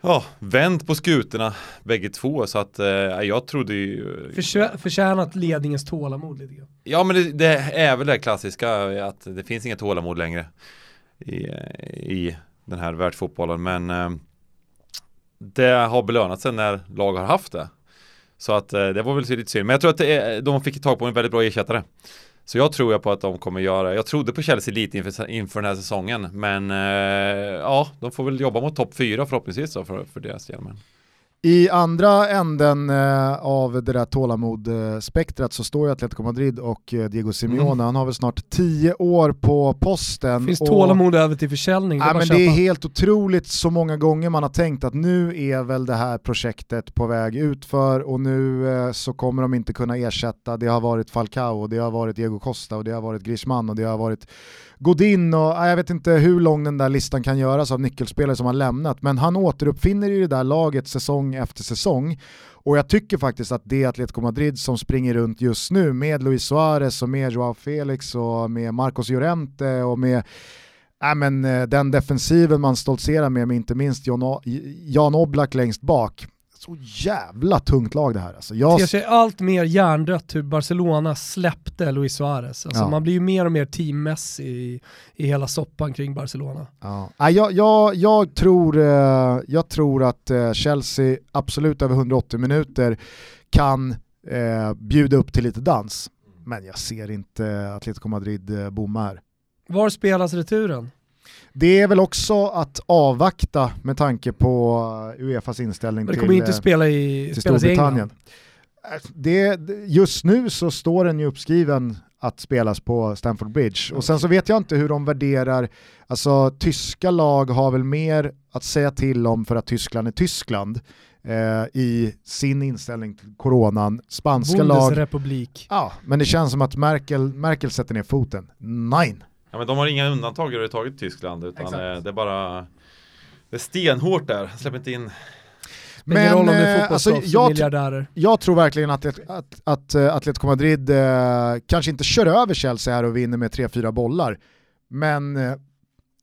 ja, vänt på skutorna bägge två så att eh, jag trodde ju Förtjänat ledningens tålamod lite grann. Ja men det, det, är väl det klassiska att det finns inget tålamod längre i, i den här världsfotbollen men eh, det har belönat sig när lag har haft det. Så att eh, det var väl lite synd. Men jag tror att är, de fick tag på en väldigt bra ersättare. Så jag tror jag på att de kommer göra, jag trodde på Chelsea lite inför, inför den här säsongen. Men eh, ja, de får väl jobba mot topp fyra förhoppningsvis då för, för deras del. Men. I andra änden eh, av det där tålamod-spektrat så står ju Atletico Madrid och eh, Diego Simeone. Mm. Han har väl snart tio år på posten. Det finns och, tålamod över till försäljning. Det, ja, men det är helt otroligt så många gånger man har tänkt att nu är väl det här projektet på väg utför och nu eh, så kommer de inte kunna ersätta. Det har varit Falcao, det har varit Diego Costa och det har varit Griezmann och det har varit Godin och jag vet inte hur lång den där listan kan göras av nyckelspelare som har lämnat, men han återuppfinner ju det där laget säsong efter säsong. Och jag tycker faktiskt att det Atletico Madrid som springer runt just nu med Luis Suarez och med Joao Felix och med Marcos Llorente och med äh, men, eh, den defensiven man stoltserar med, med inte minst Jan Oblak längst bak så jävla tungt lag det här. Alltså jag... Det ser allt mer hjärndött hur Barcelona släppte Luis Suarez. Alltså ja. Man blir ju mer och mer teammässig i, i hela soppan kring Barcelona. Ja. Jag, jag, jag, tror, eh, jag tror att eh, Chelsea absolut över 180 minuter kan eh, bjuda upp till lite dans. Men jag ser inte Atletico Madrid bomma här. Var spelas returen? Det är väl också att avvakta med tanke på Uefas inställning till, kommer inte eh, spela i, till Storbritannien. Det, just nu så står den ju uppskriven att spelas på Stamford Bridge. Och sen så vet jag inte hur de värderar, alltså tyska lag har väl mer att säga till om för att Tyskland är Tyskland eh, i sin inställning till coronan. Spanska lag... Ja, men det känns som att Merkel, Merkel sätter ner foten. Nej. Ja, men de har inga undantag överhuvudtaget Tyskland utan Exakt. det är bara det är stenhårt där, släpper inte in men roll om det är eh, alltså, jag, jag tror verkligen att, att, att, att eh, Atletico Madrid eh, kanske inte kör över Chelsea här och vinner med 3-4 bollar. Men eh,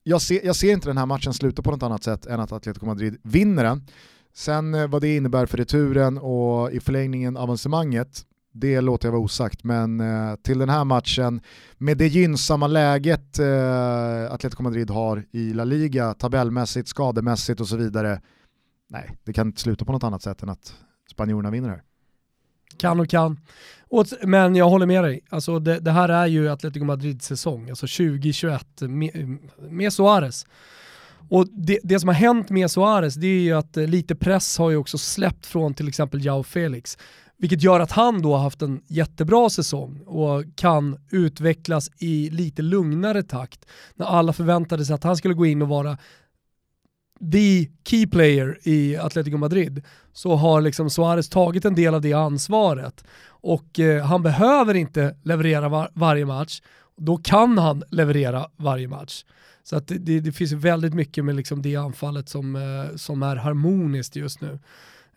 jag, ser, jag ser inte den här matchen sluta på något annat sätt än att Atletico Madrid vinner den. Sen eh, vad det innebär för returen och i förlängningen avancemanget, det låter jag vara osagt, men eh, till den här matchen, med det gynnsamma läget eh, Atletico Madrid har i La Liga, tabellmässigt, skademässigt och så vidare, nej, det kan inte sluta på något annat sätt än att spanjorerna vinner här. Kan och kan. men jag håller med dig. Alltså det, det här är ju Atletico Madrids säsong, alltså 2021 med, med Suarez. Och det, det, som har hänt med Suarez det är ju att eh, lite press har ju också släppt från till exempel Jao Felix. Vilket gör att han då har haft en jättebra säsong och kan utvecklas i lite lugnare takt. När alla förväntade sig att han skulle gå in och vara the key player i Atletico Madrid så har liksom Suarez tagit en del av det ansvaret och eh, han behöver inte leverera var varje match. Då kan han leverera varje match. Så att det, det finns väldigt mycket med liksom det anfallet som, eh, som är harmoniskt just nu.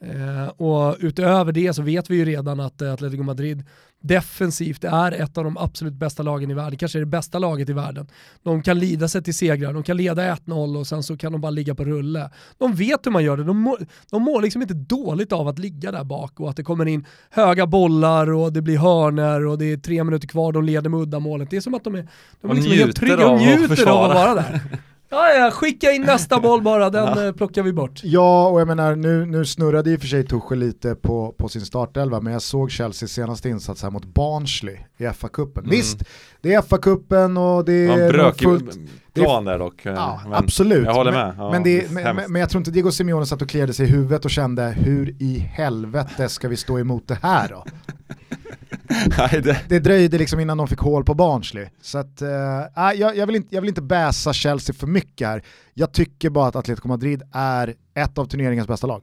Eh, och utöver det så vet vi ju redan att eh, Atletico Madrid defensivt är ett av de absolut bästa lagen i världen, kanske är det bästa laget i världen. De kan lida sig till segrar, de kan leda 1-0 och sen så kan de bara ligga på rulle. De vet hur man gör det, de mår, de mår liksom inte dåligt av att ligga där bak och att det kommer in höga bollar och det blir hörner och det är tre minuter kvar, de leder med uddamålet. Det är som att de är, de är liksom helt trygga och njuter av att vara där. (laughs) Ja, ja, skicka in nästa boll bara, den ja. Eh, plockar vi bort. Ja, och jag menar nu, nu snurrade i och för sig Tuchel lite på, på sin startelva, men jag såg Chelseas senaste insats här mot Barnsley i FA-cupen. Mm. Visst, det är FA-cupen och det är... Ja, brökig plan där dock. Ja, absolut. Jag håller med. Ja, men, det, men, men, jag tror inte Diego Simeone satt och kliade sig i huvudet och kände hur i helvete ska vi stå emot det här då? (laughs) Det... det dröjde liksom innan de fick hål på Barnsley. Så att, uh, jag, jag, vill inte, jag vill inte bäsa Chelsea för mycket här. Jag tycker bara att Atletico Madrid är ett av turneringens bästa lag.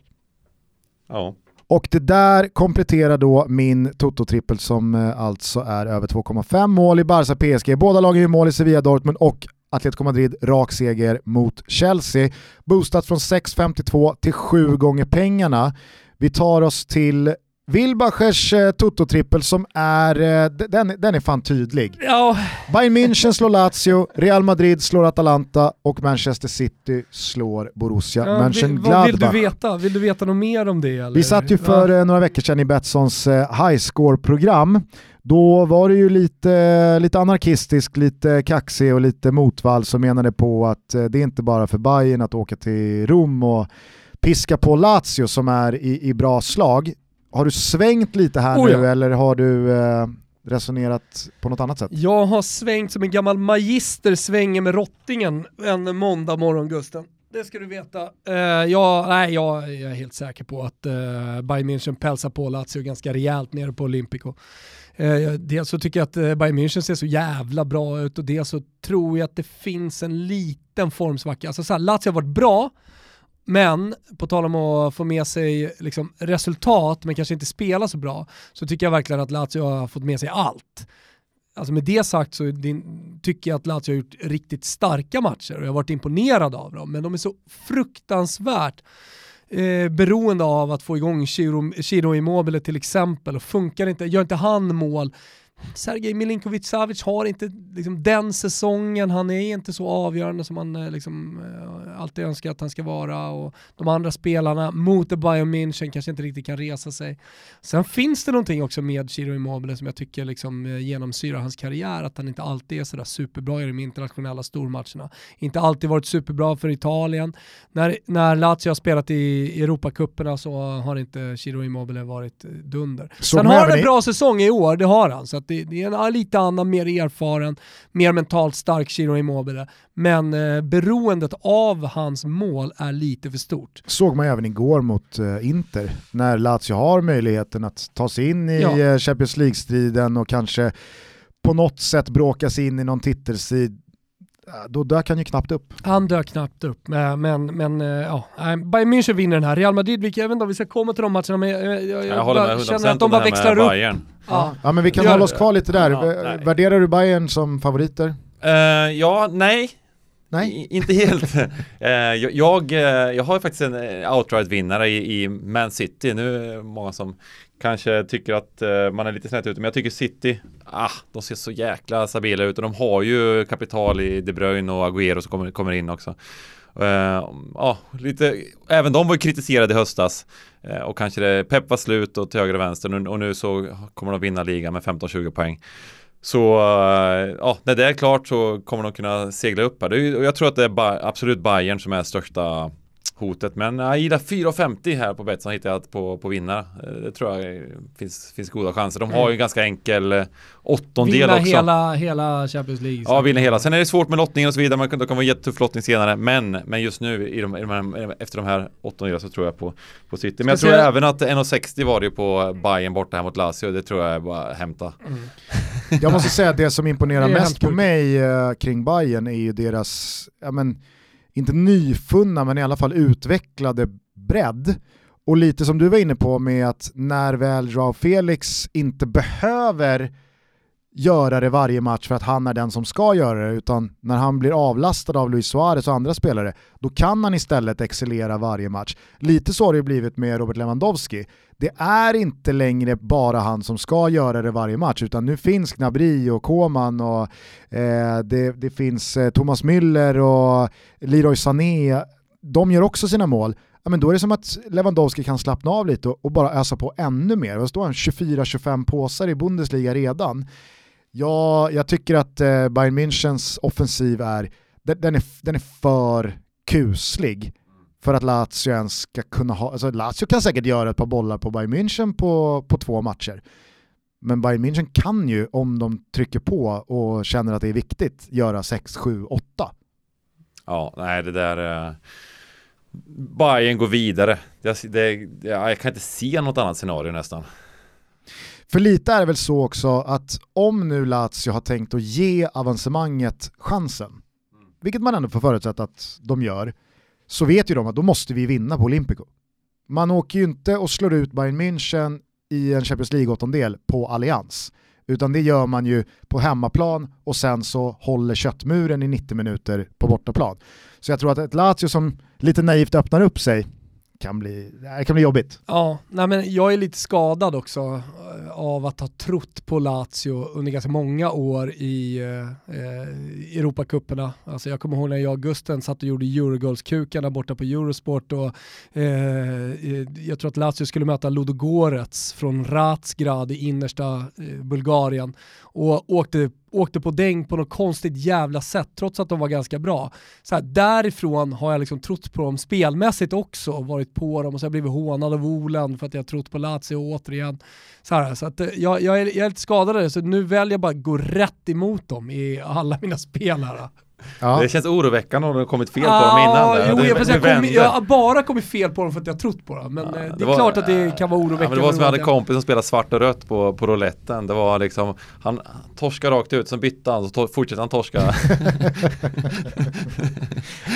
Ja. Och det där kompletterar då min Toto-trippel som uh, alltså är över 2,5 mål i Barca PSG. Båda lagen gör mål i Sevilla Dortmund och Atletico Madrid rak seger mot Chelsea. Boostat från 6,52 till 7 gånger pengarna. Vi tar oss till Wilbachers eh, Toto-trippel som är, eh, den, den är fan tydlig. Ja. Bayern München slår Lazio, Real Madrid slår Atalanta och Manchester City slår Borussia ja, Mönchengladbach. Vill du veta? Vill du veta något mer om det? Eller? Vi satt ju för ja. Eh, några veckor sedan i Betssons eh, highscore-program. Då var det ju lite, lite anarkistisk, lite kaxig och lite motvall som menade på att eh, det är inte bara för Bayern att åka till Rom och piska på Lazio som är i, i bra slag. Har du svängt lite här oh ja. nu eller har du eh, resonerat på något annat sätt? Jag har svängt som en gammal magister svänger med rottingen en måndag morgon Gusten. Det ska du veta. Uh, jag, nej, jag, jag, är helt säker på att uh, Bayern München pälsar på Lazio ganska rejält nere på Olympico. Uh, dels så tycker jag att uh, Bayern München ser så jävla bra ut och dels så tror jag att det finns en liten formsvacka. Alltså så här, Lazio har varit bra, men på tal om att få med sig liksom, resultat men kanske inte spela så bra så tycker jag verkligen att Lazio har fått med sig allt. Alltså med det sagt så tycker jag att Lazio har gjort riktigt starka matcher och jag har varit imponerad av dem men de är så fruktansvärt eh, beroende av att få igång Chiro, Chiro Immobile till exempel och funkar inte, gör inte han mål Sergej Milinkovic Savic har inte liksom, den säsongen, han är inte så avgörande som man eh, liksom, eh, alltid önskar att han ska vara och de andra spelarna mot Bayern München kanske inte riktigt kan resa sig. Sen finns det någonting också med Chiro Immobile som jag tycker liksom, eh, genomsyrar hans karriär, att han inte alltid är sådär superbra i de internationella stormatcherna. Inte alltid varit superbra för Italien. När, när Lazio har spelat i Europacuperna så har inte Chiro Immobile varit dunder. Sen har han en bra säsong i år, det har han. Så det, det, är en lite annan, mer erfaren, mer mentalt stark Ciro Immobile. Men eh, beroendet av hans mål är lite för stort. Såg man även igår mot eh, Inter, när Lazio har möjligheten att ta sig in i ja. Eh, Champions League-striden och kanske på något sätt bråka sig in i någon titelstrid då dök han ju knappt upp. Han dök knappt upp, men, men, eh, ja, Bayern München vinner den här. Real Madrid, jag vet inte om vi ska komma till de matcherna, men jag, jag, jag, jag håller med känner att de bara växlar upp. Bayern. Ja. ja, men vi kan hålla oss kvar lite där. Ja, Värderar du Bayern som favoriter? Uh, ja, nej. Nej. I, inte helt. uh, (laughs) jag, jag, har faktiskt en outright-vinnare i, i Man City. Nu är det många som kanske tycker att eh, man är lite snett ute, men jag tycker City, ah, de ser så jäkla stabila ut och de har ju kapital i De Bruyne och Agüero som kommer, kommer in också. Uh, ja, lite, även de var ju kritiserade i höstas uh, och kanske det, Pep var slut och till höger och vänster och, och nu så kommer de vinna ligan med 15-20 poäng. Så uh, ja, när det är klart så kommer de kunna segla upp här. Det och jag tror att det är absolut Bayern som är största hotet. Men jag gillar 4,50 här på Betsson hittar jag på, på vinna. Eh, det tror jag finns, finns goda chanser. De har ju en mm. ganska enkel eh, åttondel vinna också. Hela, hela Champions League. Ja, vinna hela. Sen är det svårt med lottningen och så vidare. Man kan, det kan vara jättetuff lottning senare. Men, men just nu i de, i de här, efter de här åttondelarna så tror jag på, på City. Men jag tror jag... även att 1,60 var det ju på Bayern borta här mot Lazio. Det tror jag är bara hämta. Mm. jag måste säga att det som imponerar (laughs) det mest på mig uh, kring Bayern är ju deras, ja men inte nyfunna men i alla fall utvecklade bredd. Och lite som du var inne på med att när väl Joao Felix inte behöver göra det varje match för att han är den som ska göra det, utan när han blir avlastad av Luis Suarez och andra spelare, då kan han istället excellera varje match. Lite så har det blivit med Robert Lewandowski. Det är inte längre bara han som ska göra det varje match, utan nu finns Gnabry och Koman och eh, det, det, finns eh, Thomas Müller och Leroy Sané. De gör också sina mål. Ja, men då är det som att Lewandowski kan slappna av lite och, och bara ösa på ännu mer. Då står han 24-25 påsar i Bundesliga redan. Ja, jag tycker att eh, Bayern Münchens offensiv är den, den, är, den är för kuslig för att Lazio ens ska kunna ha, alltså Lazio kan säkert göra ett par bollar på Bayern München på, på två matcher. Men Bayern München kan ju, om de trycker på och känner att det är viktigt, göra 6, 7, 8. Ja, nej det där... Eh... Bayern går vidare. Det, det, jag kan inte se något annat scenario nästan. För lite är det väl så också att om nu Lazio har tänkt att ge avancemanget chansen, vilket man ändå får förutsätta att de gör, så vet ju de att då måste vi vinna på Olympico. Man åker ju inte och slår ut Bayern München i en Champions League-åttondel på Allians, utan det gör man ju på hemmaplan och sen så håller köttmuren i 90 minuter på bortaplan. Så jag tror att ett Lazio som lite naivt öppnar upp sig kan bli, det kan bli jobbigt. Ja, nej men jag är lite skadad också eh, av att ha trott på Lazio under ganska många år i eh, eh Europacuperna. Alltså jag kommer ihåg när jag och Gusten satt och gjorde Eurogoals-kukarna borta på Eurosport och eh, eh, jag tror att Lazio skulle möta Ludogorets från Razgrad i innersta eh, Bulgarien och åkte åkte på däng på något konstigt jävla sätt trots att de var ganska bra. Så här, därifrån har jag liksom trott på dem spelmässigt också, varit på dem och så har jag blivit hånad av Olen för att jag har trott på Lazio återigen. Så, här, så att, eh, jag, jag, är, jag är lite skadad så nu väljer jag bara att gå rätt emot dem i alla mina spel här. Ja. Det känns oroväckande om du har kommit fel på dem innan. Jo, det, jag, jag, kom, jag har bara kommit fel på dem för att jag har trott på dem. Men ja, eh, det, det är var, klart att det kan vara oroväckande. Ja, det var som jag hade en kompis som spelade svart och rött på, på rouletten. Det var liksom, han torskade rakt ut, sen bytte han, så fortsatte han torska. (laughs)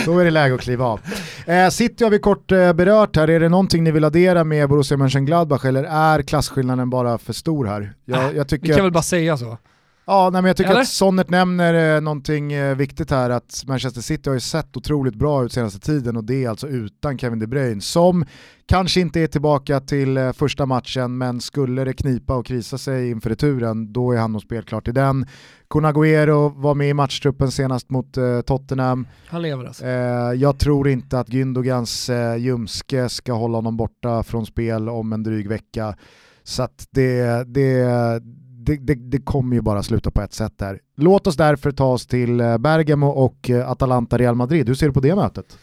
Då är det läge att kliva av. Eh, City har vi kort eh, berört här. Är det någonting ni vill addera med Borussia Mönchengladbach eller är klasskillnaden bara för stor här? Jag, jag tycker vi kan att... väl bara säga så. Ja, nej, men jag tycker Eller? att Sonnet nämner eh, någonting eh, viktigt här, att Manchester City har ju sett otroligt bra ut senaste tiden och det är alltså utan Kevin De Bruyne som kanske inte är tillbaka till eh, första matchen men skulle det knipa och krisa sig inför returen då är han nog spelklar till den. Kun Agüero var med i matchtruppen senast mot eh, Tottenham. Han lever alltså. Eh, jag tror inte att Gündogans eh, ljumske ska hålla honom borta från spel om en dryg vecka. Så att det, det, det, det, det, kommer ju bara sluta på ett sätt där. Låt oss därför ta oss till eh, Bergamo och eh, Atalanta-Real Madrid. Hur ser du på det mötet?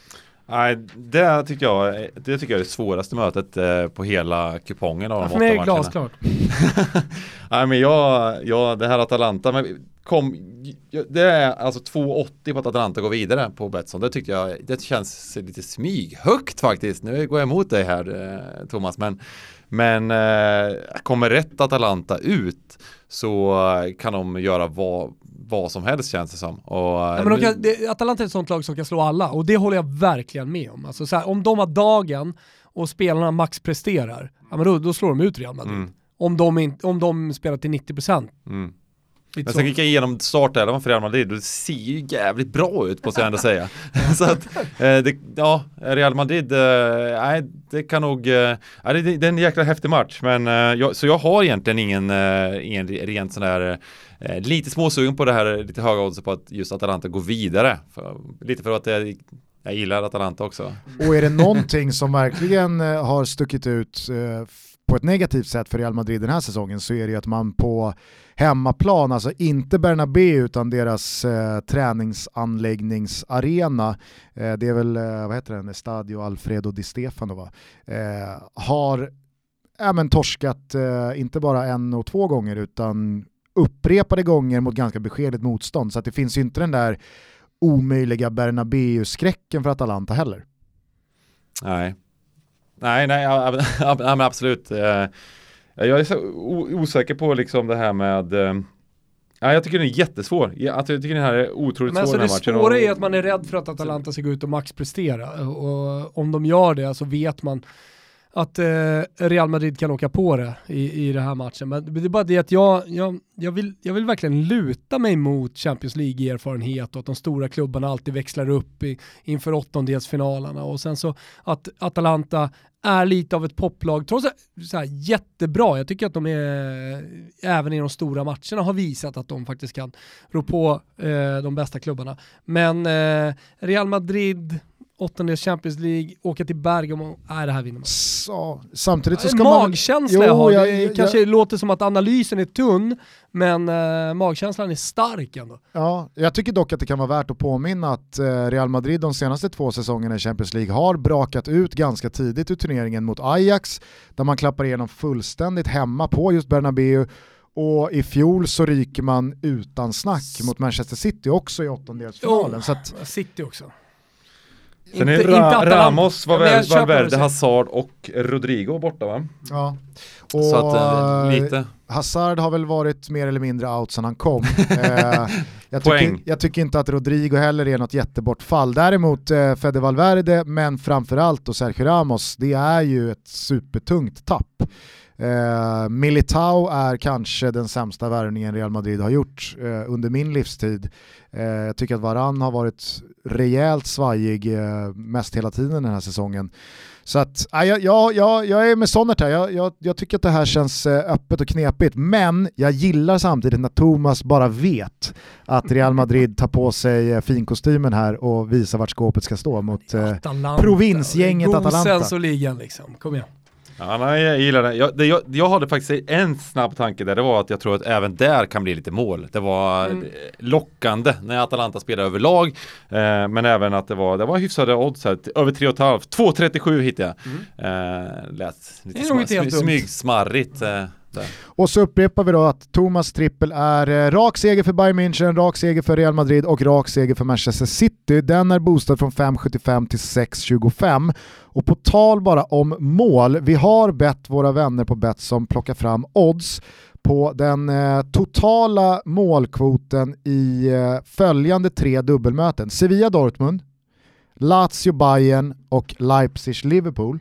Nej, det tycker jag, det tycker jag är det svåraste mötet eh, på hela kupongen av de För mig åtta är det matcherna. glasklart. (laughs) Nej men jag, jag, det här Atalanta, men kom, det är alltså 2,80 på att Atalanta går vidare på Betsson. Det tyckte jag, det känns lite smyghögt faktiskt. Nu går jag emot dig här Thomas, men, men eh, kommer rätt Atalanta ut så kan de göra vad, vad som helst känns det som. Och, Ja, men de kan, det, Atalanta är ett sånt lag som kan slå alla och det håller jag verkligen med om. Alltså, så här, om de har dagen och spelarna maxpresterar, ja, men då, då slår de ut Real Madrid. Mm. Om, de in, om de spelar till 90%. Mm. Lite Jag så. ska kicka igenom startelvan för Real Madrid det ser ju jävligt bra ut måste jag ändå säga. (laughs) så att, eh, det, ja, Real Madrid, eh, nej, det kan nog, eh, ja, det, det är en jäkla häftig match. Men, eh, jag, så jag har egentligen ingen, eh, ingen rent sån här, eh, lite småsugen på det här lite höga odds på att just Atalanta går vidare. För, lite för att jag, jag gillar Atalanta också. Och är det någonting som verkligen eh, har stuckit ut eh, på ett negativt sätt för Real Madrid den här säsongen så är det ju att man på hemmaplan, alltså inte Bernabeu utan deras eh, träningsanläggningsarena, eh, det är väl, eh, vad heter den, Stadio Alfredo Di Stefano va, eh, har ja, men torskat eh, inte bara en och två gånger utan upprepade gånger mot ganska beskedligt motstånd. Så att det finns ju inte den där omöjliga Bernabeu-skräcken för Atalanta heller. Nej. Nej, nej, (laughs) men absolut. Eh, Jag är så osäker på liksom det här med eh, Ja, jag tycker den är jättesvår. Jag, alltså, jag tycker den här är otroligt Men svår alltså den det här matchen. svåra är att man är rädd för att Atalanta ska gå ut och maxprestera. Och om de gör det så vet man att eh, Real Madrid kan åka på det i, i den här matchen. Men det är bara det att jag, jag, jag, vill, jag vill verkligen luta mig mot Champions League-erfarenhet och att de stora klubbarna alltid växlar upp i, inför åttondelsfinalerna. Och sen så att Atalanta är lite av ett poplag, trots att så här, jättebra, jag tycker att de är, även i de stora matcherna har visat att de faktiskt kan rå på eh, de bästa klubbarna. Men eh, Real Madrid, åttondels Champions League, åka till Bergamo, nej det här vinner man. Så, samtidigt så ska man... magkänsla jag Jo, har, jag- det jag- kanske låter som att analysen är tunn, men eh, magkänslan är stark ändå. Ja, jag tycker dock att det kan vara värt att påminna att eh, Real Madrid de senaste två säsongerna i Champions League har brakat ut ganska tidigt ur turneringen mot Ajax, där man klappar igenom fullständigt hemma på just Bernabéu och i fjol så ryker man utan snack mot Manchester City också i åttondelsfinalen. Oh. Så att, City också. Sen är Ra- Ramos, Ja, Valverde, du Valverde. Hazard och Rodrigo borta va? ja. Och, Så att eh, lite. Hazard har väl varit mer eller mindre out sedan han kom. (laughs) eh, jag, tycker, jag tycker inte att Rodrigo heller är något jättebortfall. Däremot eh, Fede Valverde, men framförallt och Sergio Ramos, det är ju ett supertungt tapp. Eh, Militao är kanske den sämsta värvningen Real Madrid har gjort eh, under min livstid. Eh, jag tycker att Varann har varit rejält svajig eh, mest hela tiden den här säsongen. Så att, ja, jag, jag, jag, är med Sonnert här, jag, jag, jag tycker att det här känns eh, öppet och knepigt, men jag gillar samtidigt när Thomas bara vet att Real Madrid tar på sig eh, finkostymen här och visar vart skåpet ska stå mot eh, provinsgänget Atalanta. Gosens och ligan liksom, kom igen. Ja, nej, jag gillar det. Jag, det jag, jag hade faktiskt en snabb tanke där, det var att jag tror att även där kan bli lite mål. Det var Mm. eh, lockande när Atalanta spelade överlag, eh, men även att det var, det var hyfsade odds här, över 3,5. 2,37 hittade jag. Eh, lät lite är nog sma, inte helt smy, dumt. smygsmarrigt. Eh, där. Och så upprepar vi då att Thomas trippel är eh, rak seger för Bayern München, rak seger för Real Madrid och rak seger för Manchester City. Den är boostad från 5,75 till 6,25. Och på tal bara om mål, vi har bett våra vänner på Betsson plocka fram odds på den eh, totala målkvoten i eh, följande tre dubbelmöten. Sevilla-Dortmund, Lazio-Bayern och Leipzig-Liverpool.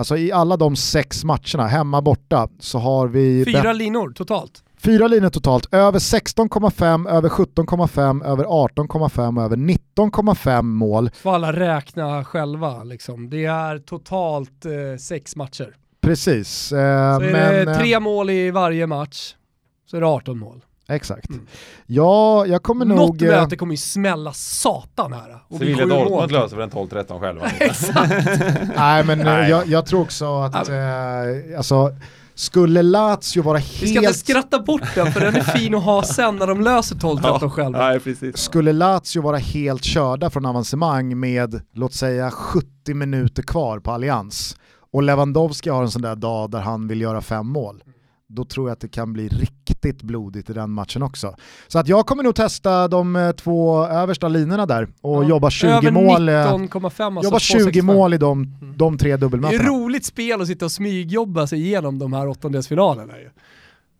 Alltså i alla de sex matcherna, hemma borta, så har vi Fyra linor totalt. fyra linjer totalt. Över 16,5, över 17,5, över 18,5 och över 19,5 mål. Får alla räkna själva liksom. Det är totalt eh, sex matcher. Precis. Eh, Så är men, det eh, tre mål i varje match, så är det 18 mål. Exakt. Mm. Ja, jag kommer Något nog... eh, möte kommer ju smälla satan här. Sevilla. Dortmund löser väl en 12-13 själva. (laughs) Exakt. (laughs) Nej men eh, Nej. Jag, jag tror också att eh, alltså, Skulle Lazio vara helt... Vi ska inte skratta bort den för den är fin att ha sen när de löser 12-13 ja, själva. Nej, precis. Skulle Lazio vara helt körda från avancemang med, låt säga 70 minuter kvar på Allians och Lewandowski har en sån där dag där han vill göra fem mål, då tror jag att det kan bli riktigt blodigt i den matchen också. Så att jag kommer nog testa de eh, två översta linorna där och ja, jobba 20 mål. 19,5 alltså jobba 20 mål i de, mm. de tre dubbelmötena. Det är roligt spel att sitta och smygjobba sig igenom de här åttondelsfinalerna ju.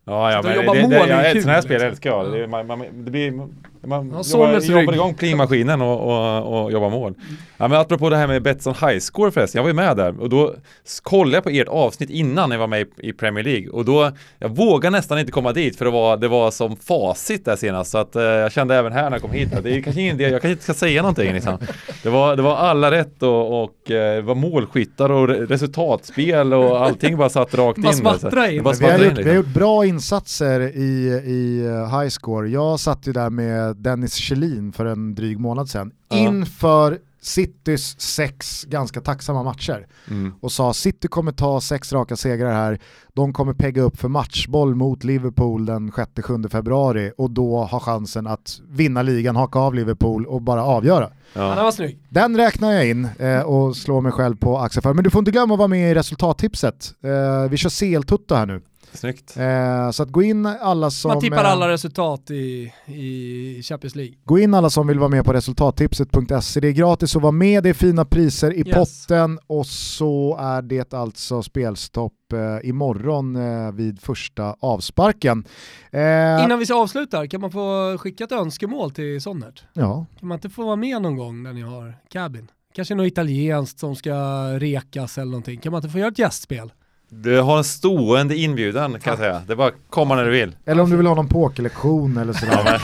Ja, ja men det, det, det, ja, ett sånt här spel liksom. älskar jag. Det, man, man, det blir, man ja, jobbar, jobbar igång cleanmaskinen och, och, och jobbar mål. Ja, men apropå det här med Betsson High Score förresten, jag var ju med där och då kollade jag på ert avsnitt innan jag var med i, Premier League och då, jag vågar nästan inte komma dit för det var, det var som facit där senast så att eh, jag kände även här när jag kom hit att det är kanske ingen idé, jag kanske inte ska säga någonting liksom. Det var, det var alla rätt och, och eh, det var målskyttar och resultatspel och allting bara satt rakt in. Bara in. Bara vi, har gjort, liksom. vi har gjort bra insatser i, i eh, High Score. Jag satt ju där med Dennis Kjellin för en dryg månad sedan. Ja. Inför Citys sex ganska tacksamma matcher mm. och sa City kommer ta sex raka segrar här, de kommer pegga upp för matchboll mot Liverpool den 6-7 februari och då ha chansen att vinna ligan, haka av Liverpool och bara avgöra. Ja. Den var snygg. Den räknar jag in eh, och slår mig själv på axeln för. Men du får inte glömma att vara med i resultattipset. Eh, vi kör CL-tutto här nu. Snyggt. Eh, så att gå in alla som... Man tippar alla resultat i, i Champions League. Gå in alla som vill vara med på resultattipset.se. Det är gratis att vara med, det är fina priser i yes. potten och så är det alltså spelstopp eh, imorgon eh, vid första avsparken. Eh, Innan vi avslutar, kan man få skicka ett önskemål till Sonnert? Ja. Kan man inte få vara med någon gång när ni har cabin? Kanske något italienskt som ska rekas eller någonting. Kan man inte få göra ett gästspel? Du har en stående inbjudan kan jag säga. Det är bara komma när du vill. Eller om du vill ha någon pokerlektion eller sådär.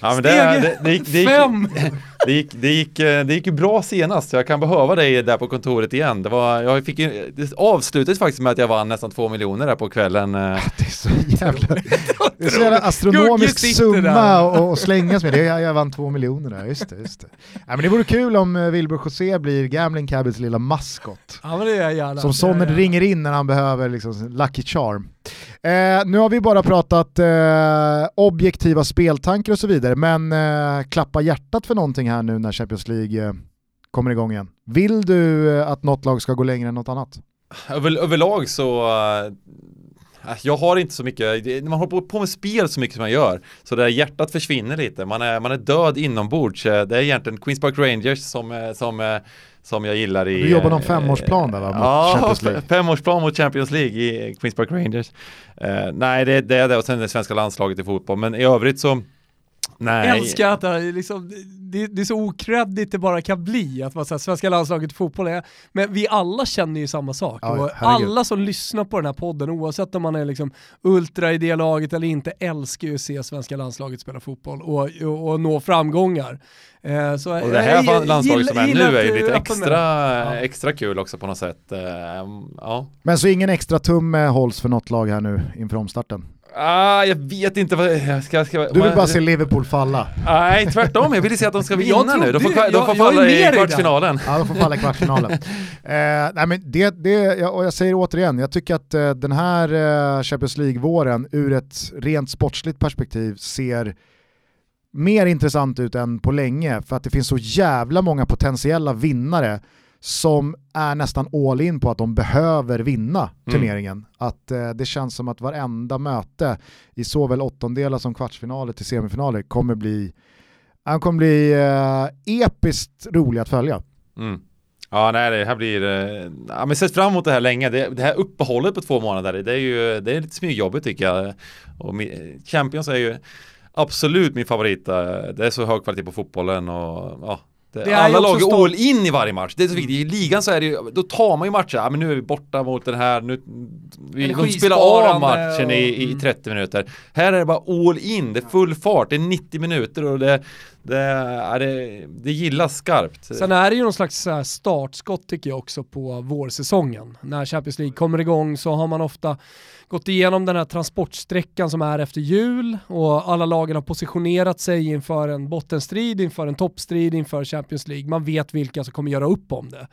Ja, men (laughs) det, det, det, gick, det, gick, det, gick, det, gick, det gick ju bra senast, jag kan behöva dig där på kontoret igen. Det, var, jag fick ju, det avslutades faktiskt med att jag vann nästan två miljoner där på kvällen. (laughs) Det är så jävla, (laughs) det är så jävla astronomisk summa att slängas med. Det, jag, jag vann två miljoner där, just det. Just det. Ja, men det vore kul om eh, Wilbur José blir Gambling Cabins lilla maskot. Ja, men det är gärna. Som Sonnet ringer in när han behöver liksom, Lucky Charm. Eh, nu har vi bara pratat eh, objektiva speltankar och så vidare, men eh, klappa hjärtat för någonting här nu när Champions League eh, kommer igång igen. Vill du eh, att något lag ska gå längre än något annat? Över, överlag så uh jag har inte så mycket, man håller på med spel så mycket som man gör. Så det där hjärtat försvinner lite, man är, man är död inombords. Det är egentligen Queens Park Rangers som, som, som jag gillar i... Du jobbar någon femårsplan där va? Mot ja, Champions League. (laughs) femårsplan mot Champions League i Queens Park Rangers. Uh, nej, det, det är det och sen det svenska landslaget i fotboll. Men i övrigt så Nej. Älskar att det, liksom, det, det är så okreddigt det bara kan bli, att man säger svenska landslaget i fotboll är, men vi alla känner ju samma sak. Ja, alla som lyssnar på den här podden, oavsett om man är liksom ultra i det laget eller inte, älskar ju att se svenska landslaget spela fotboll och, och, och nå framgångar. Eh, så, och det här jag, landslaget som är nu är ju lite extra, ja. extra kul också på något sätt. Eh, ja. Men så ingen extra tumme hålls för något lag här nu inför omstarten? Ah, jag vet inte vad jag ska, ska Du vill bara se Liverpool falla? Nej, tvärtom. Jag vill se att de ska (laughs) vinna nu. De får, de får falla i kvartsfinalen. Ja, de får falla i kvartsfinalen. (laughs) eh, nej, men det, det, och jag säger återigen, jag tycker att eh, den här eh, Champions League-våren ur ett rent sportsligt perspektiv ser mer intressant ut än på länge för att det finns så jävla många potentiella vinnare som är nästan all in på att de behöver vinna mm. turneringen. Mm. Att eh, det känns som att varenda möte i såväl åttondelar som kvartsfinaler till semifinaler kommer bli, han kommer bli eh, episkt rolig att följa. Mm. Ja, nej, det här blir, eh, ja men sett fram emot det här länge. Det, det, här uppehållet på två månader, det är ju, det är lite smygjobbigt tycker jag. Och Champions är ju absolut min favorit. Eh, det är så hög kvalitet på fotbollen och ja, det, alla lag är all in i varje match. Det är så viktigt. I ligan så är det ju, då tar man ju matcher. Ja, men nu är vi borta mot den här, nu, vi, de spelar av matchen och, i, i 30 minuter. Här är det bara all in, det är full fart, det är 90 minuter och det, Det, är det, det gillas skarpt. Sen är det ju någon slags startskott tycker jag också på vårsäsongen. När Champions League kommer igång så har man ofta gått igenom den här transportsträckan som är efter jul och alla lagen har positionerat sig inför en bottenstrid, inför en toppstrid, inför Champions League. Man vet vilka som kommer göra upp om det.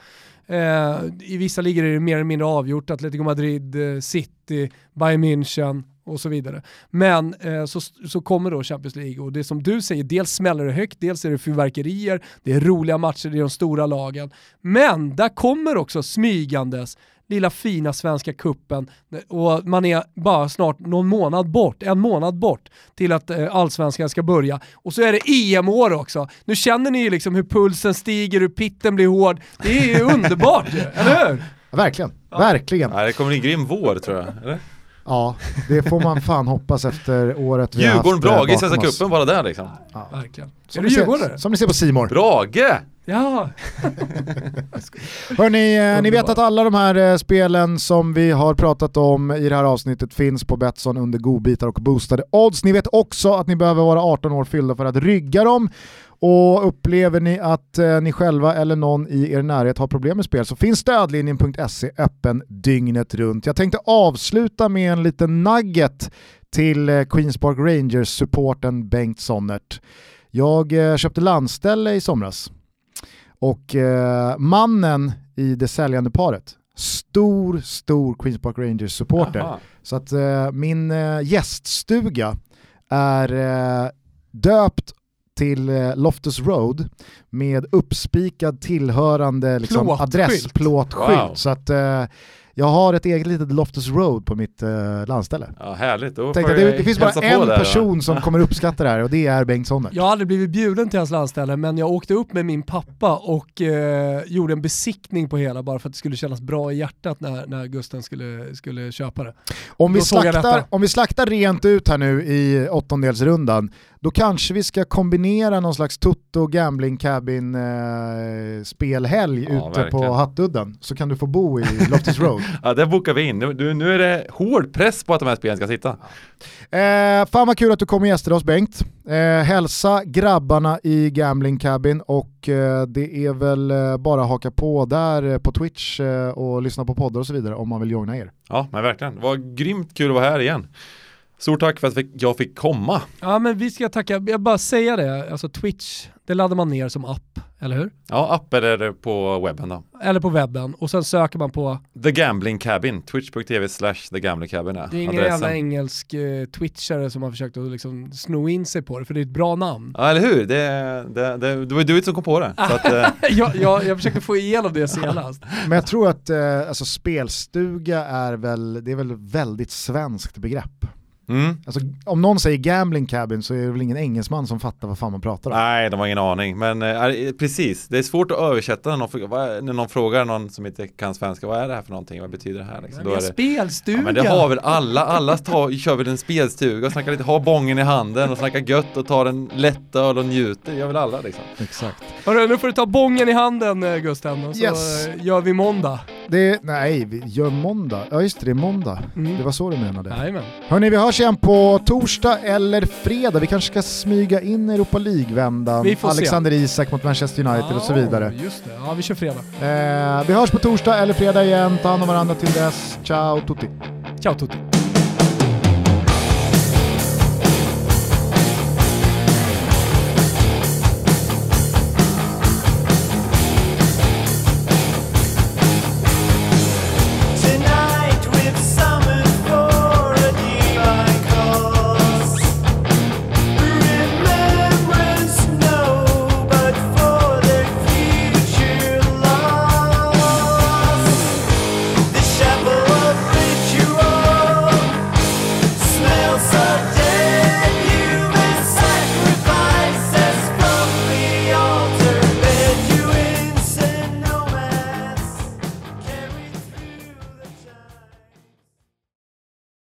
Eh, I vissa ligor är det mer eller mindre avgjort, Atletico Madrid, eh, City, Bayern München och så vidare. Men eh, så, så kommer då Champions League och det som du säger, dels smäller det högt, dels är det fyrverkerier, det är roliga matcher, det är de stora lagen. Men där kommer också smygandes lilla fina svenska kuppen och man är bara snart någon månad bort, en månad bort till att eh, allsvenskan ska börja. Och så är det EM-år också. Nu känner ni ju liksom hur pulsen stiger, hur pitten blir hård. Det är ju (laughs) underbart eller hur? Ja, verkligen, ja. verkligen. Ja, det kommer en grym vår tror jag, eller? Ja, det får man fan hoppas efter året vi Djurgården, haft Brage i Svenska cupen bara där liksom. Ja, verkligen. Som, är ni ser, som ni ser på Simor. Brage! Ja. (laughs) Hörni, eh, ni vet att alla de här eh, spelen som vi har pratat om i det här avsnittet finns på Betsson under godbitar och boostade odds. Ni vet också att ni behöver vara 18 år fyllda för att rygga dem. Och upplever ni att eh, ni själva eller någon i er närhet har problem med spel så finns stödlinjen.se öppen dygnet runt. Jag tänkte avsluta med en liten nugget till eh, Queens Park Rangers-supporten Bengt Sonnert. Jag eh, köpte landställe i somras och eh, mannen i det säljande paret, stor, stor Queens Park Rangers supporter. Aha. Så att eh, min eh, gäststuga är eh, döpt till eh, Loftus Road med uppspikad tillhörande liksom, adressplåtskylt. Wow. Så att eh, jag har ett eget litet Loftus Road på mitt uh, landställe. Ja, härligt. Då Tänkte, det, det finns bara en där, person va? som (laughs) kommer uppskatta det här och det är Bengt Sonner. Jag har aldrig blivit bjuden till hans landställe men jag åkte upp med min pappa och uh, gjorde en besiktning på hela bara för att det skulle kännas bra i hjärtat när, när Gusten skulle, skulle köpa det. Om vi, slaktar, om vi slaktar rent ut här nu i åttondelsrundan, då kanske vi ska kombinera någon slags Toto Gambling Cabin eh, spelhelg ja, ute verkligen. på Hattudden så kan du få bo i Loftus Road. (laughs) ja, det bokar vi in. Nu, nu är det hård press på att de här spelen ska sitta. Eh, fan vad kul att du kom och gästade oss Bengt. Eh, hälsa grabbarna i Gambling Cabin och eh, det är väl eh, bara haka på där eh, på Twitch eh, och lyssna på poddar och så vidare om man vill joina er. Ja, men verkligen. Det var grymt kul att vara här igen. Stort tack för att jag fick komma. Ja men vi ska tacka, jag bara säga det, alltså Twitch, det laddar man ner som app, eller hur? Ja, app eller på webben då. Eller på webben och sen söker man på The Gambling Cabin, twitch.tv slash The Gambling Cabin är Det är ingen adressen. jävla engelsk uh, twitchare som har försökt att liksom sno in sig på det, för det är ett bra namn. Ja, eller hur? Det, det, det, det var du som kom på det. Så att, (laughs) uh... jag, jag, jag försökte få igenom det senast. (laughs) Men jag tror att uh, alltså, spelstuga är väl, det är väl väldigt svenskt begrepp. Mm. Alltså, om någon säger gambling cabin så är det väl ingen engelsman som fattar vad fan man pratar om. Nej, de har ingen aning. Men äh, precis, det är svårt att översätta när någon, när någon frågar någon som inte kan svenska. Vad är det här för någonting? Vad betyder det här? Liksom? Då är det, spelstuga! Ja, men det har väl alla. Alla tar, kör väl en spelstuga och snackar lite, har bången i handen och snackar gött och tar en lätt öl och njuter. gör väl alla liksom. Exakt. Hörru, nu får du ta bången i handen eh, Gusten och så yes. Eh, gör vi måndag. Det, nej, vi gör måndag. Ja just det, det är måndag. Mm. Det var så du menade. Jajamän. Hörni, vi hörs igen på torsdag eller fredag. Vi kanske ska smyga in Europa League-vändan. Alexander se. Isak mot Manchester United ja, och så vidare. Just det, ja vi kör fredag. Eh, vi hörs på torsdag eller fredag igen. Ta hand om varandra till dess. Ciao tutti. Ciao tutti.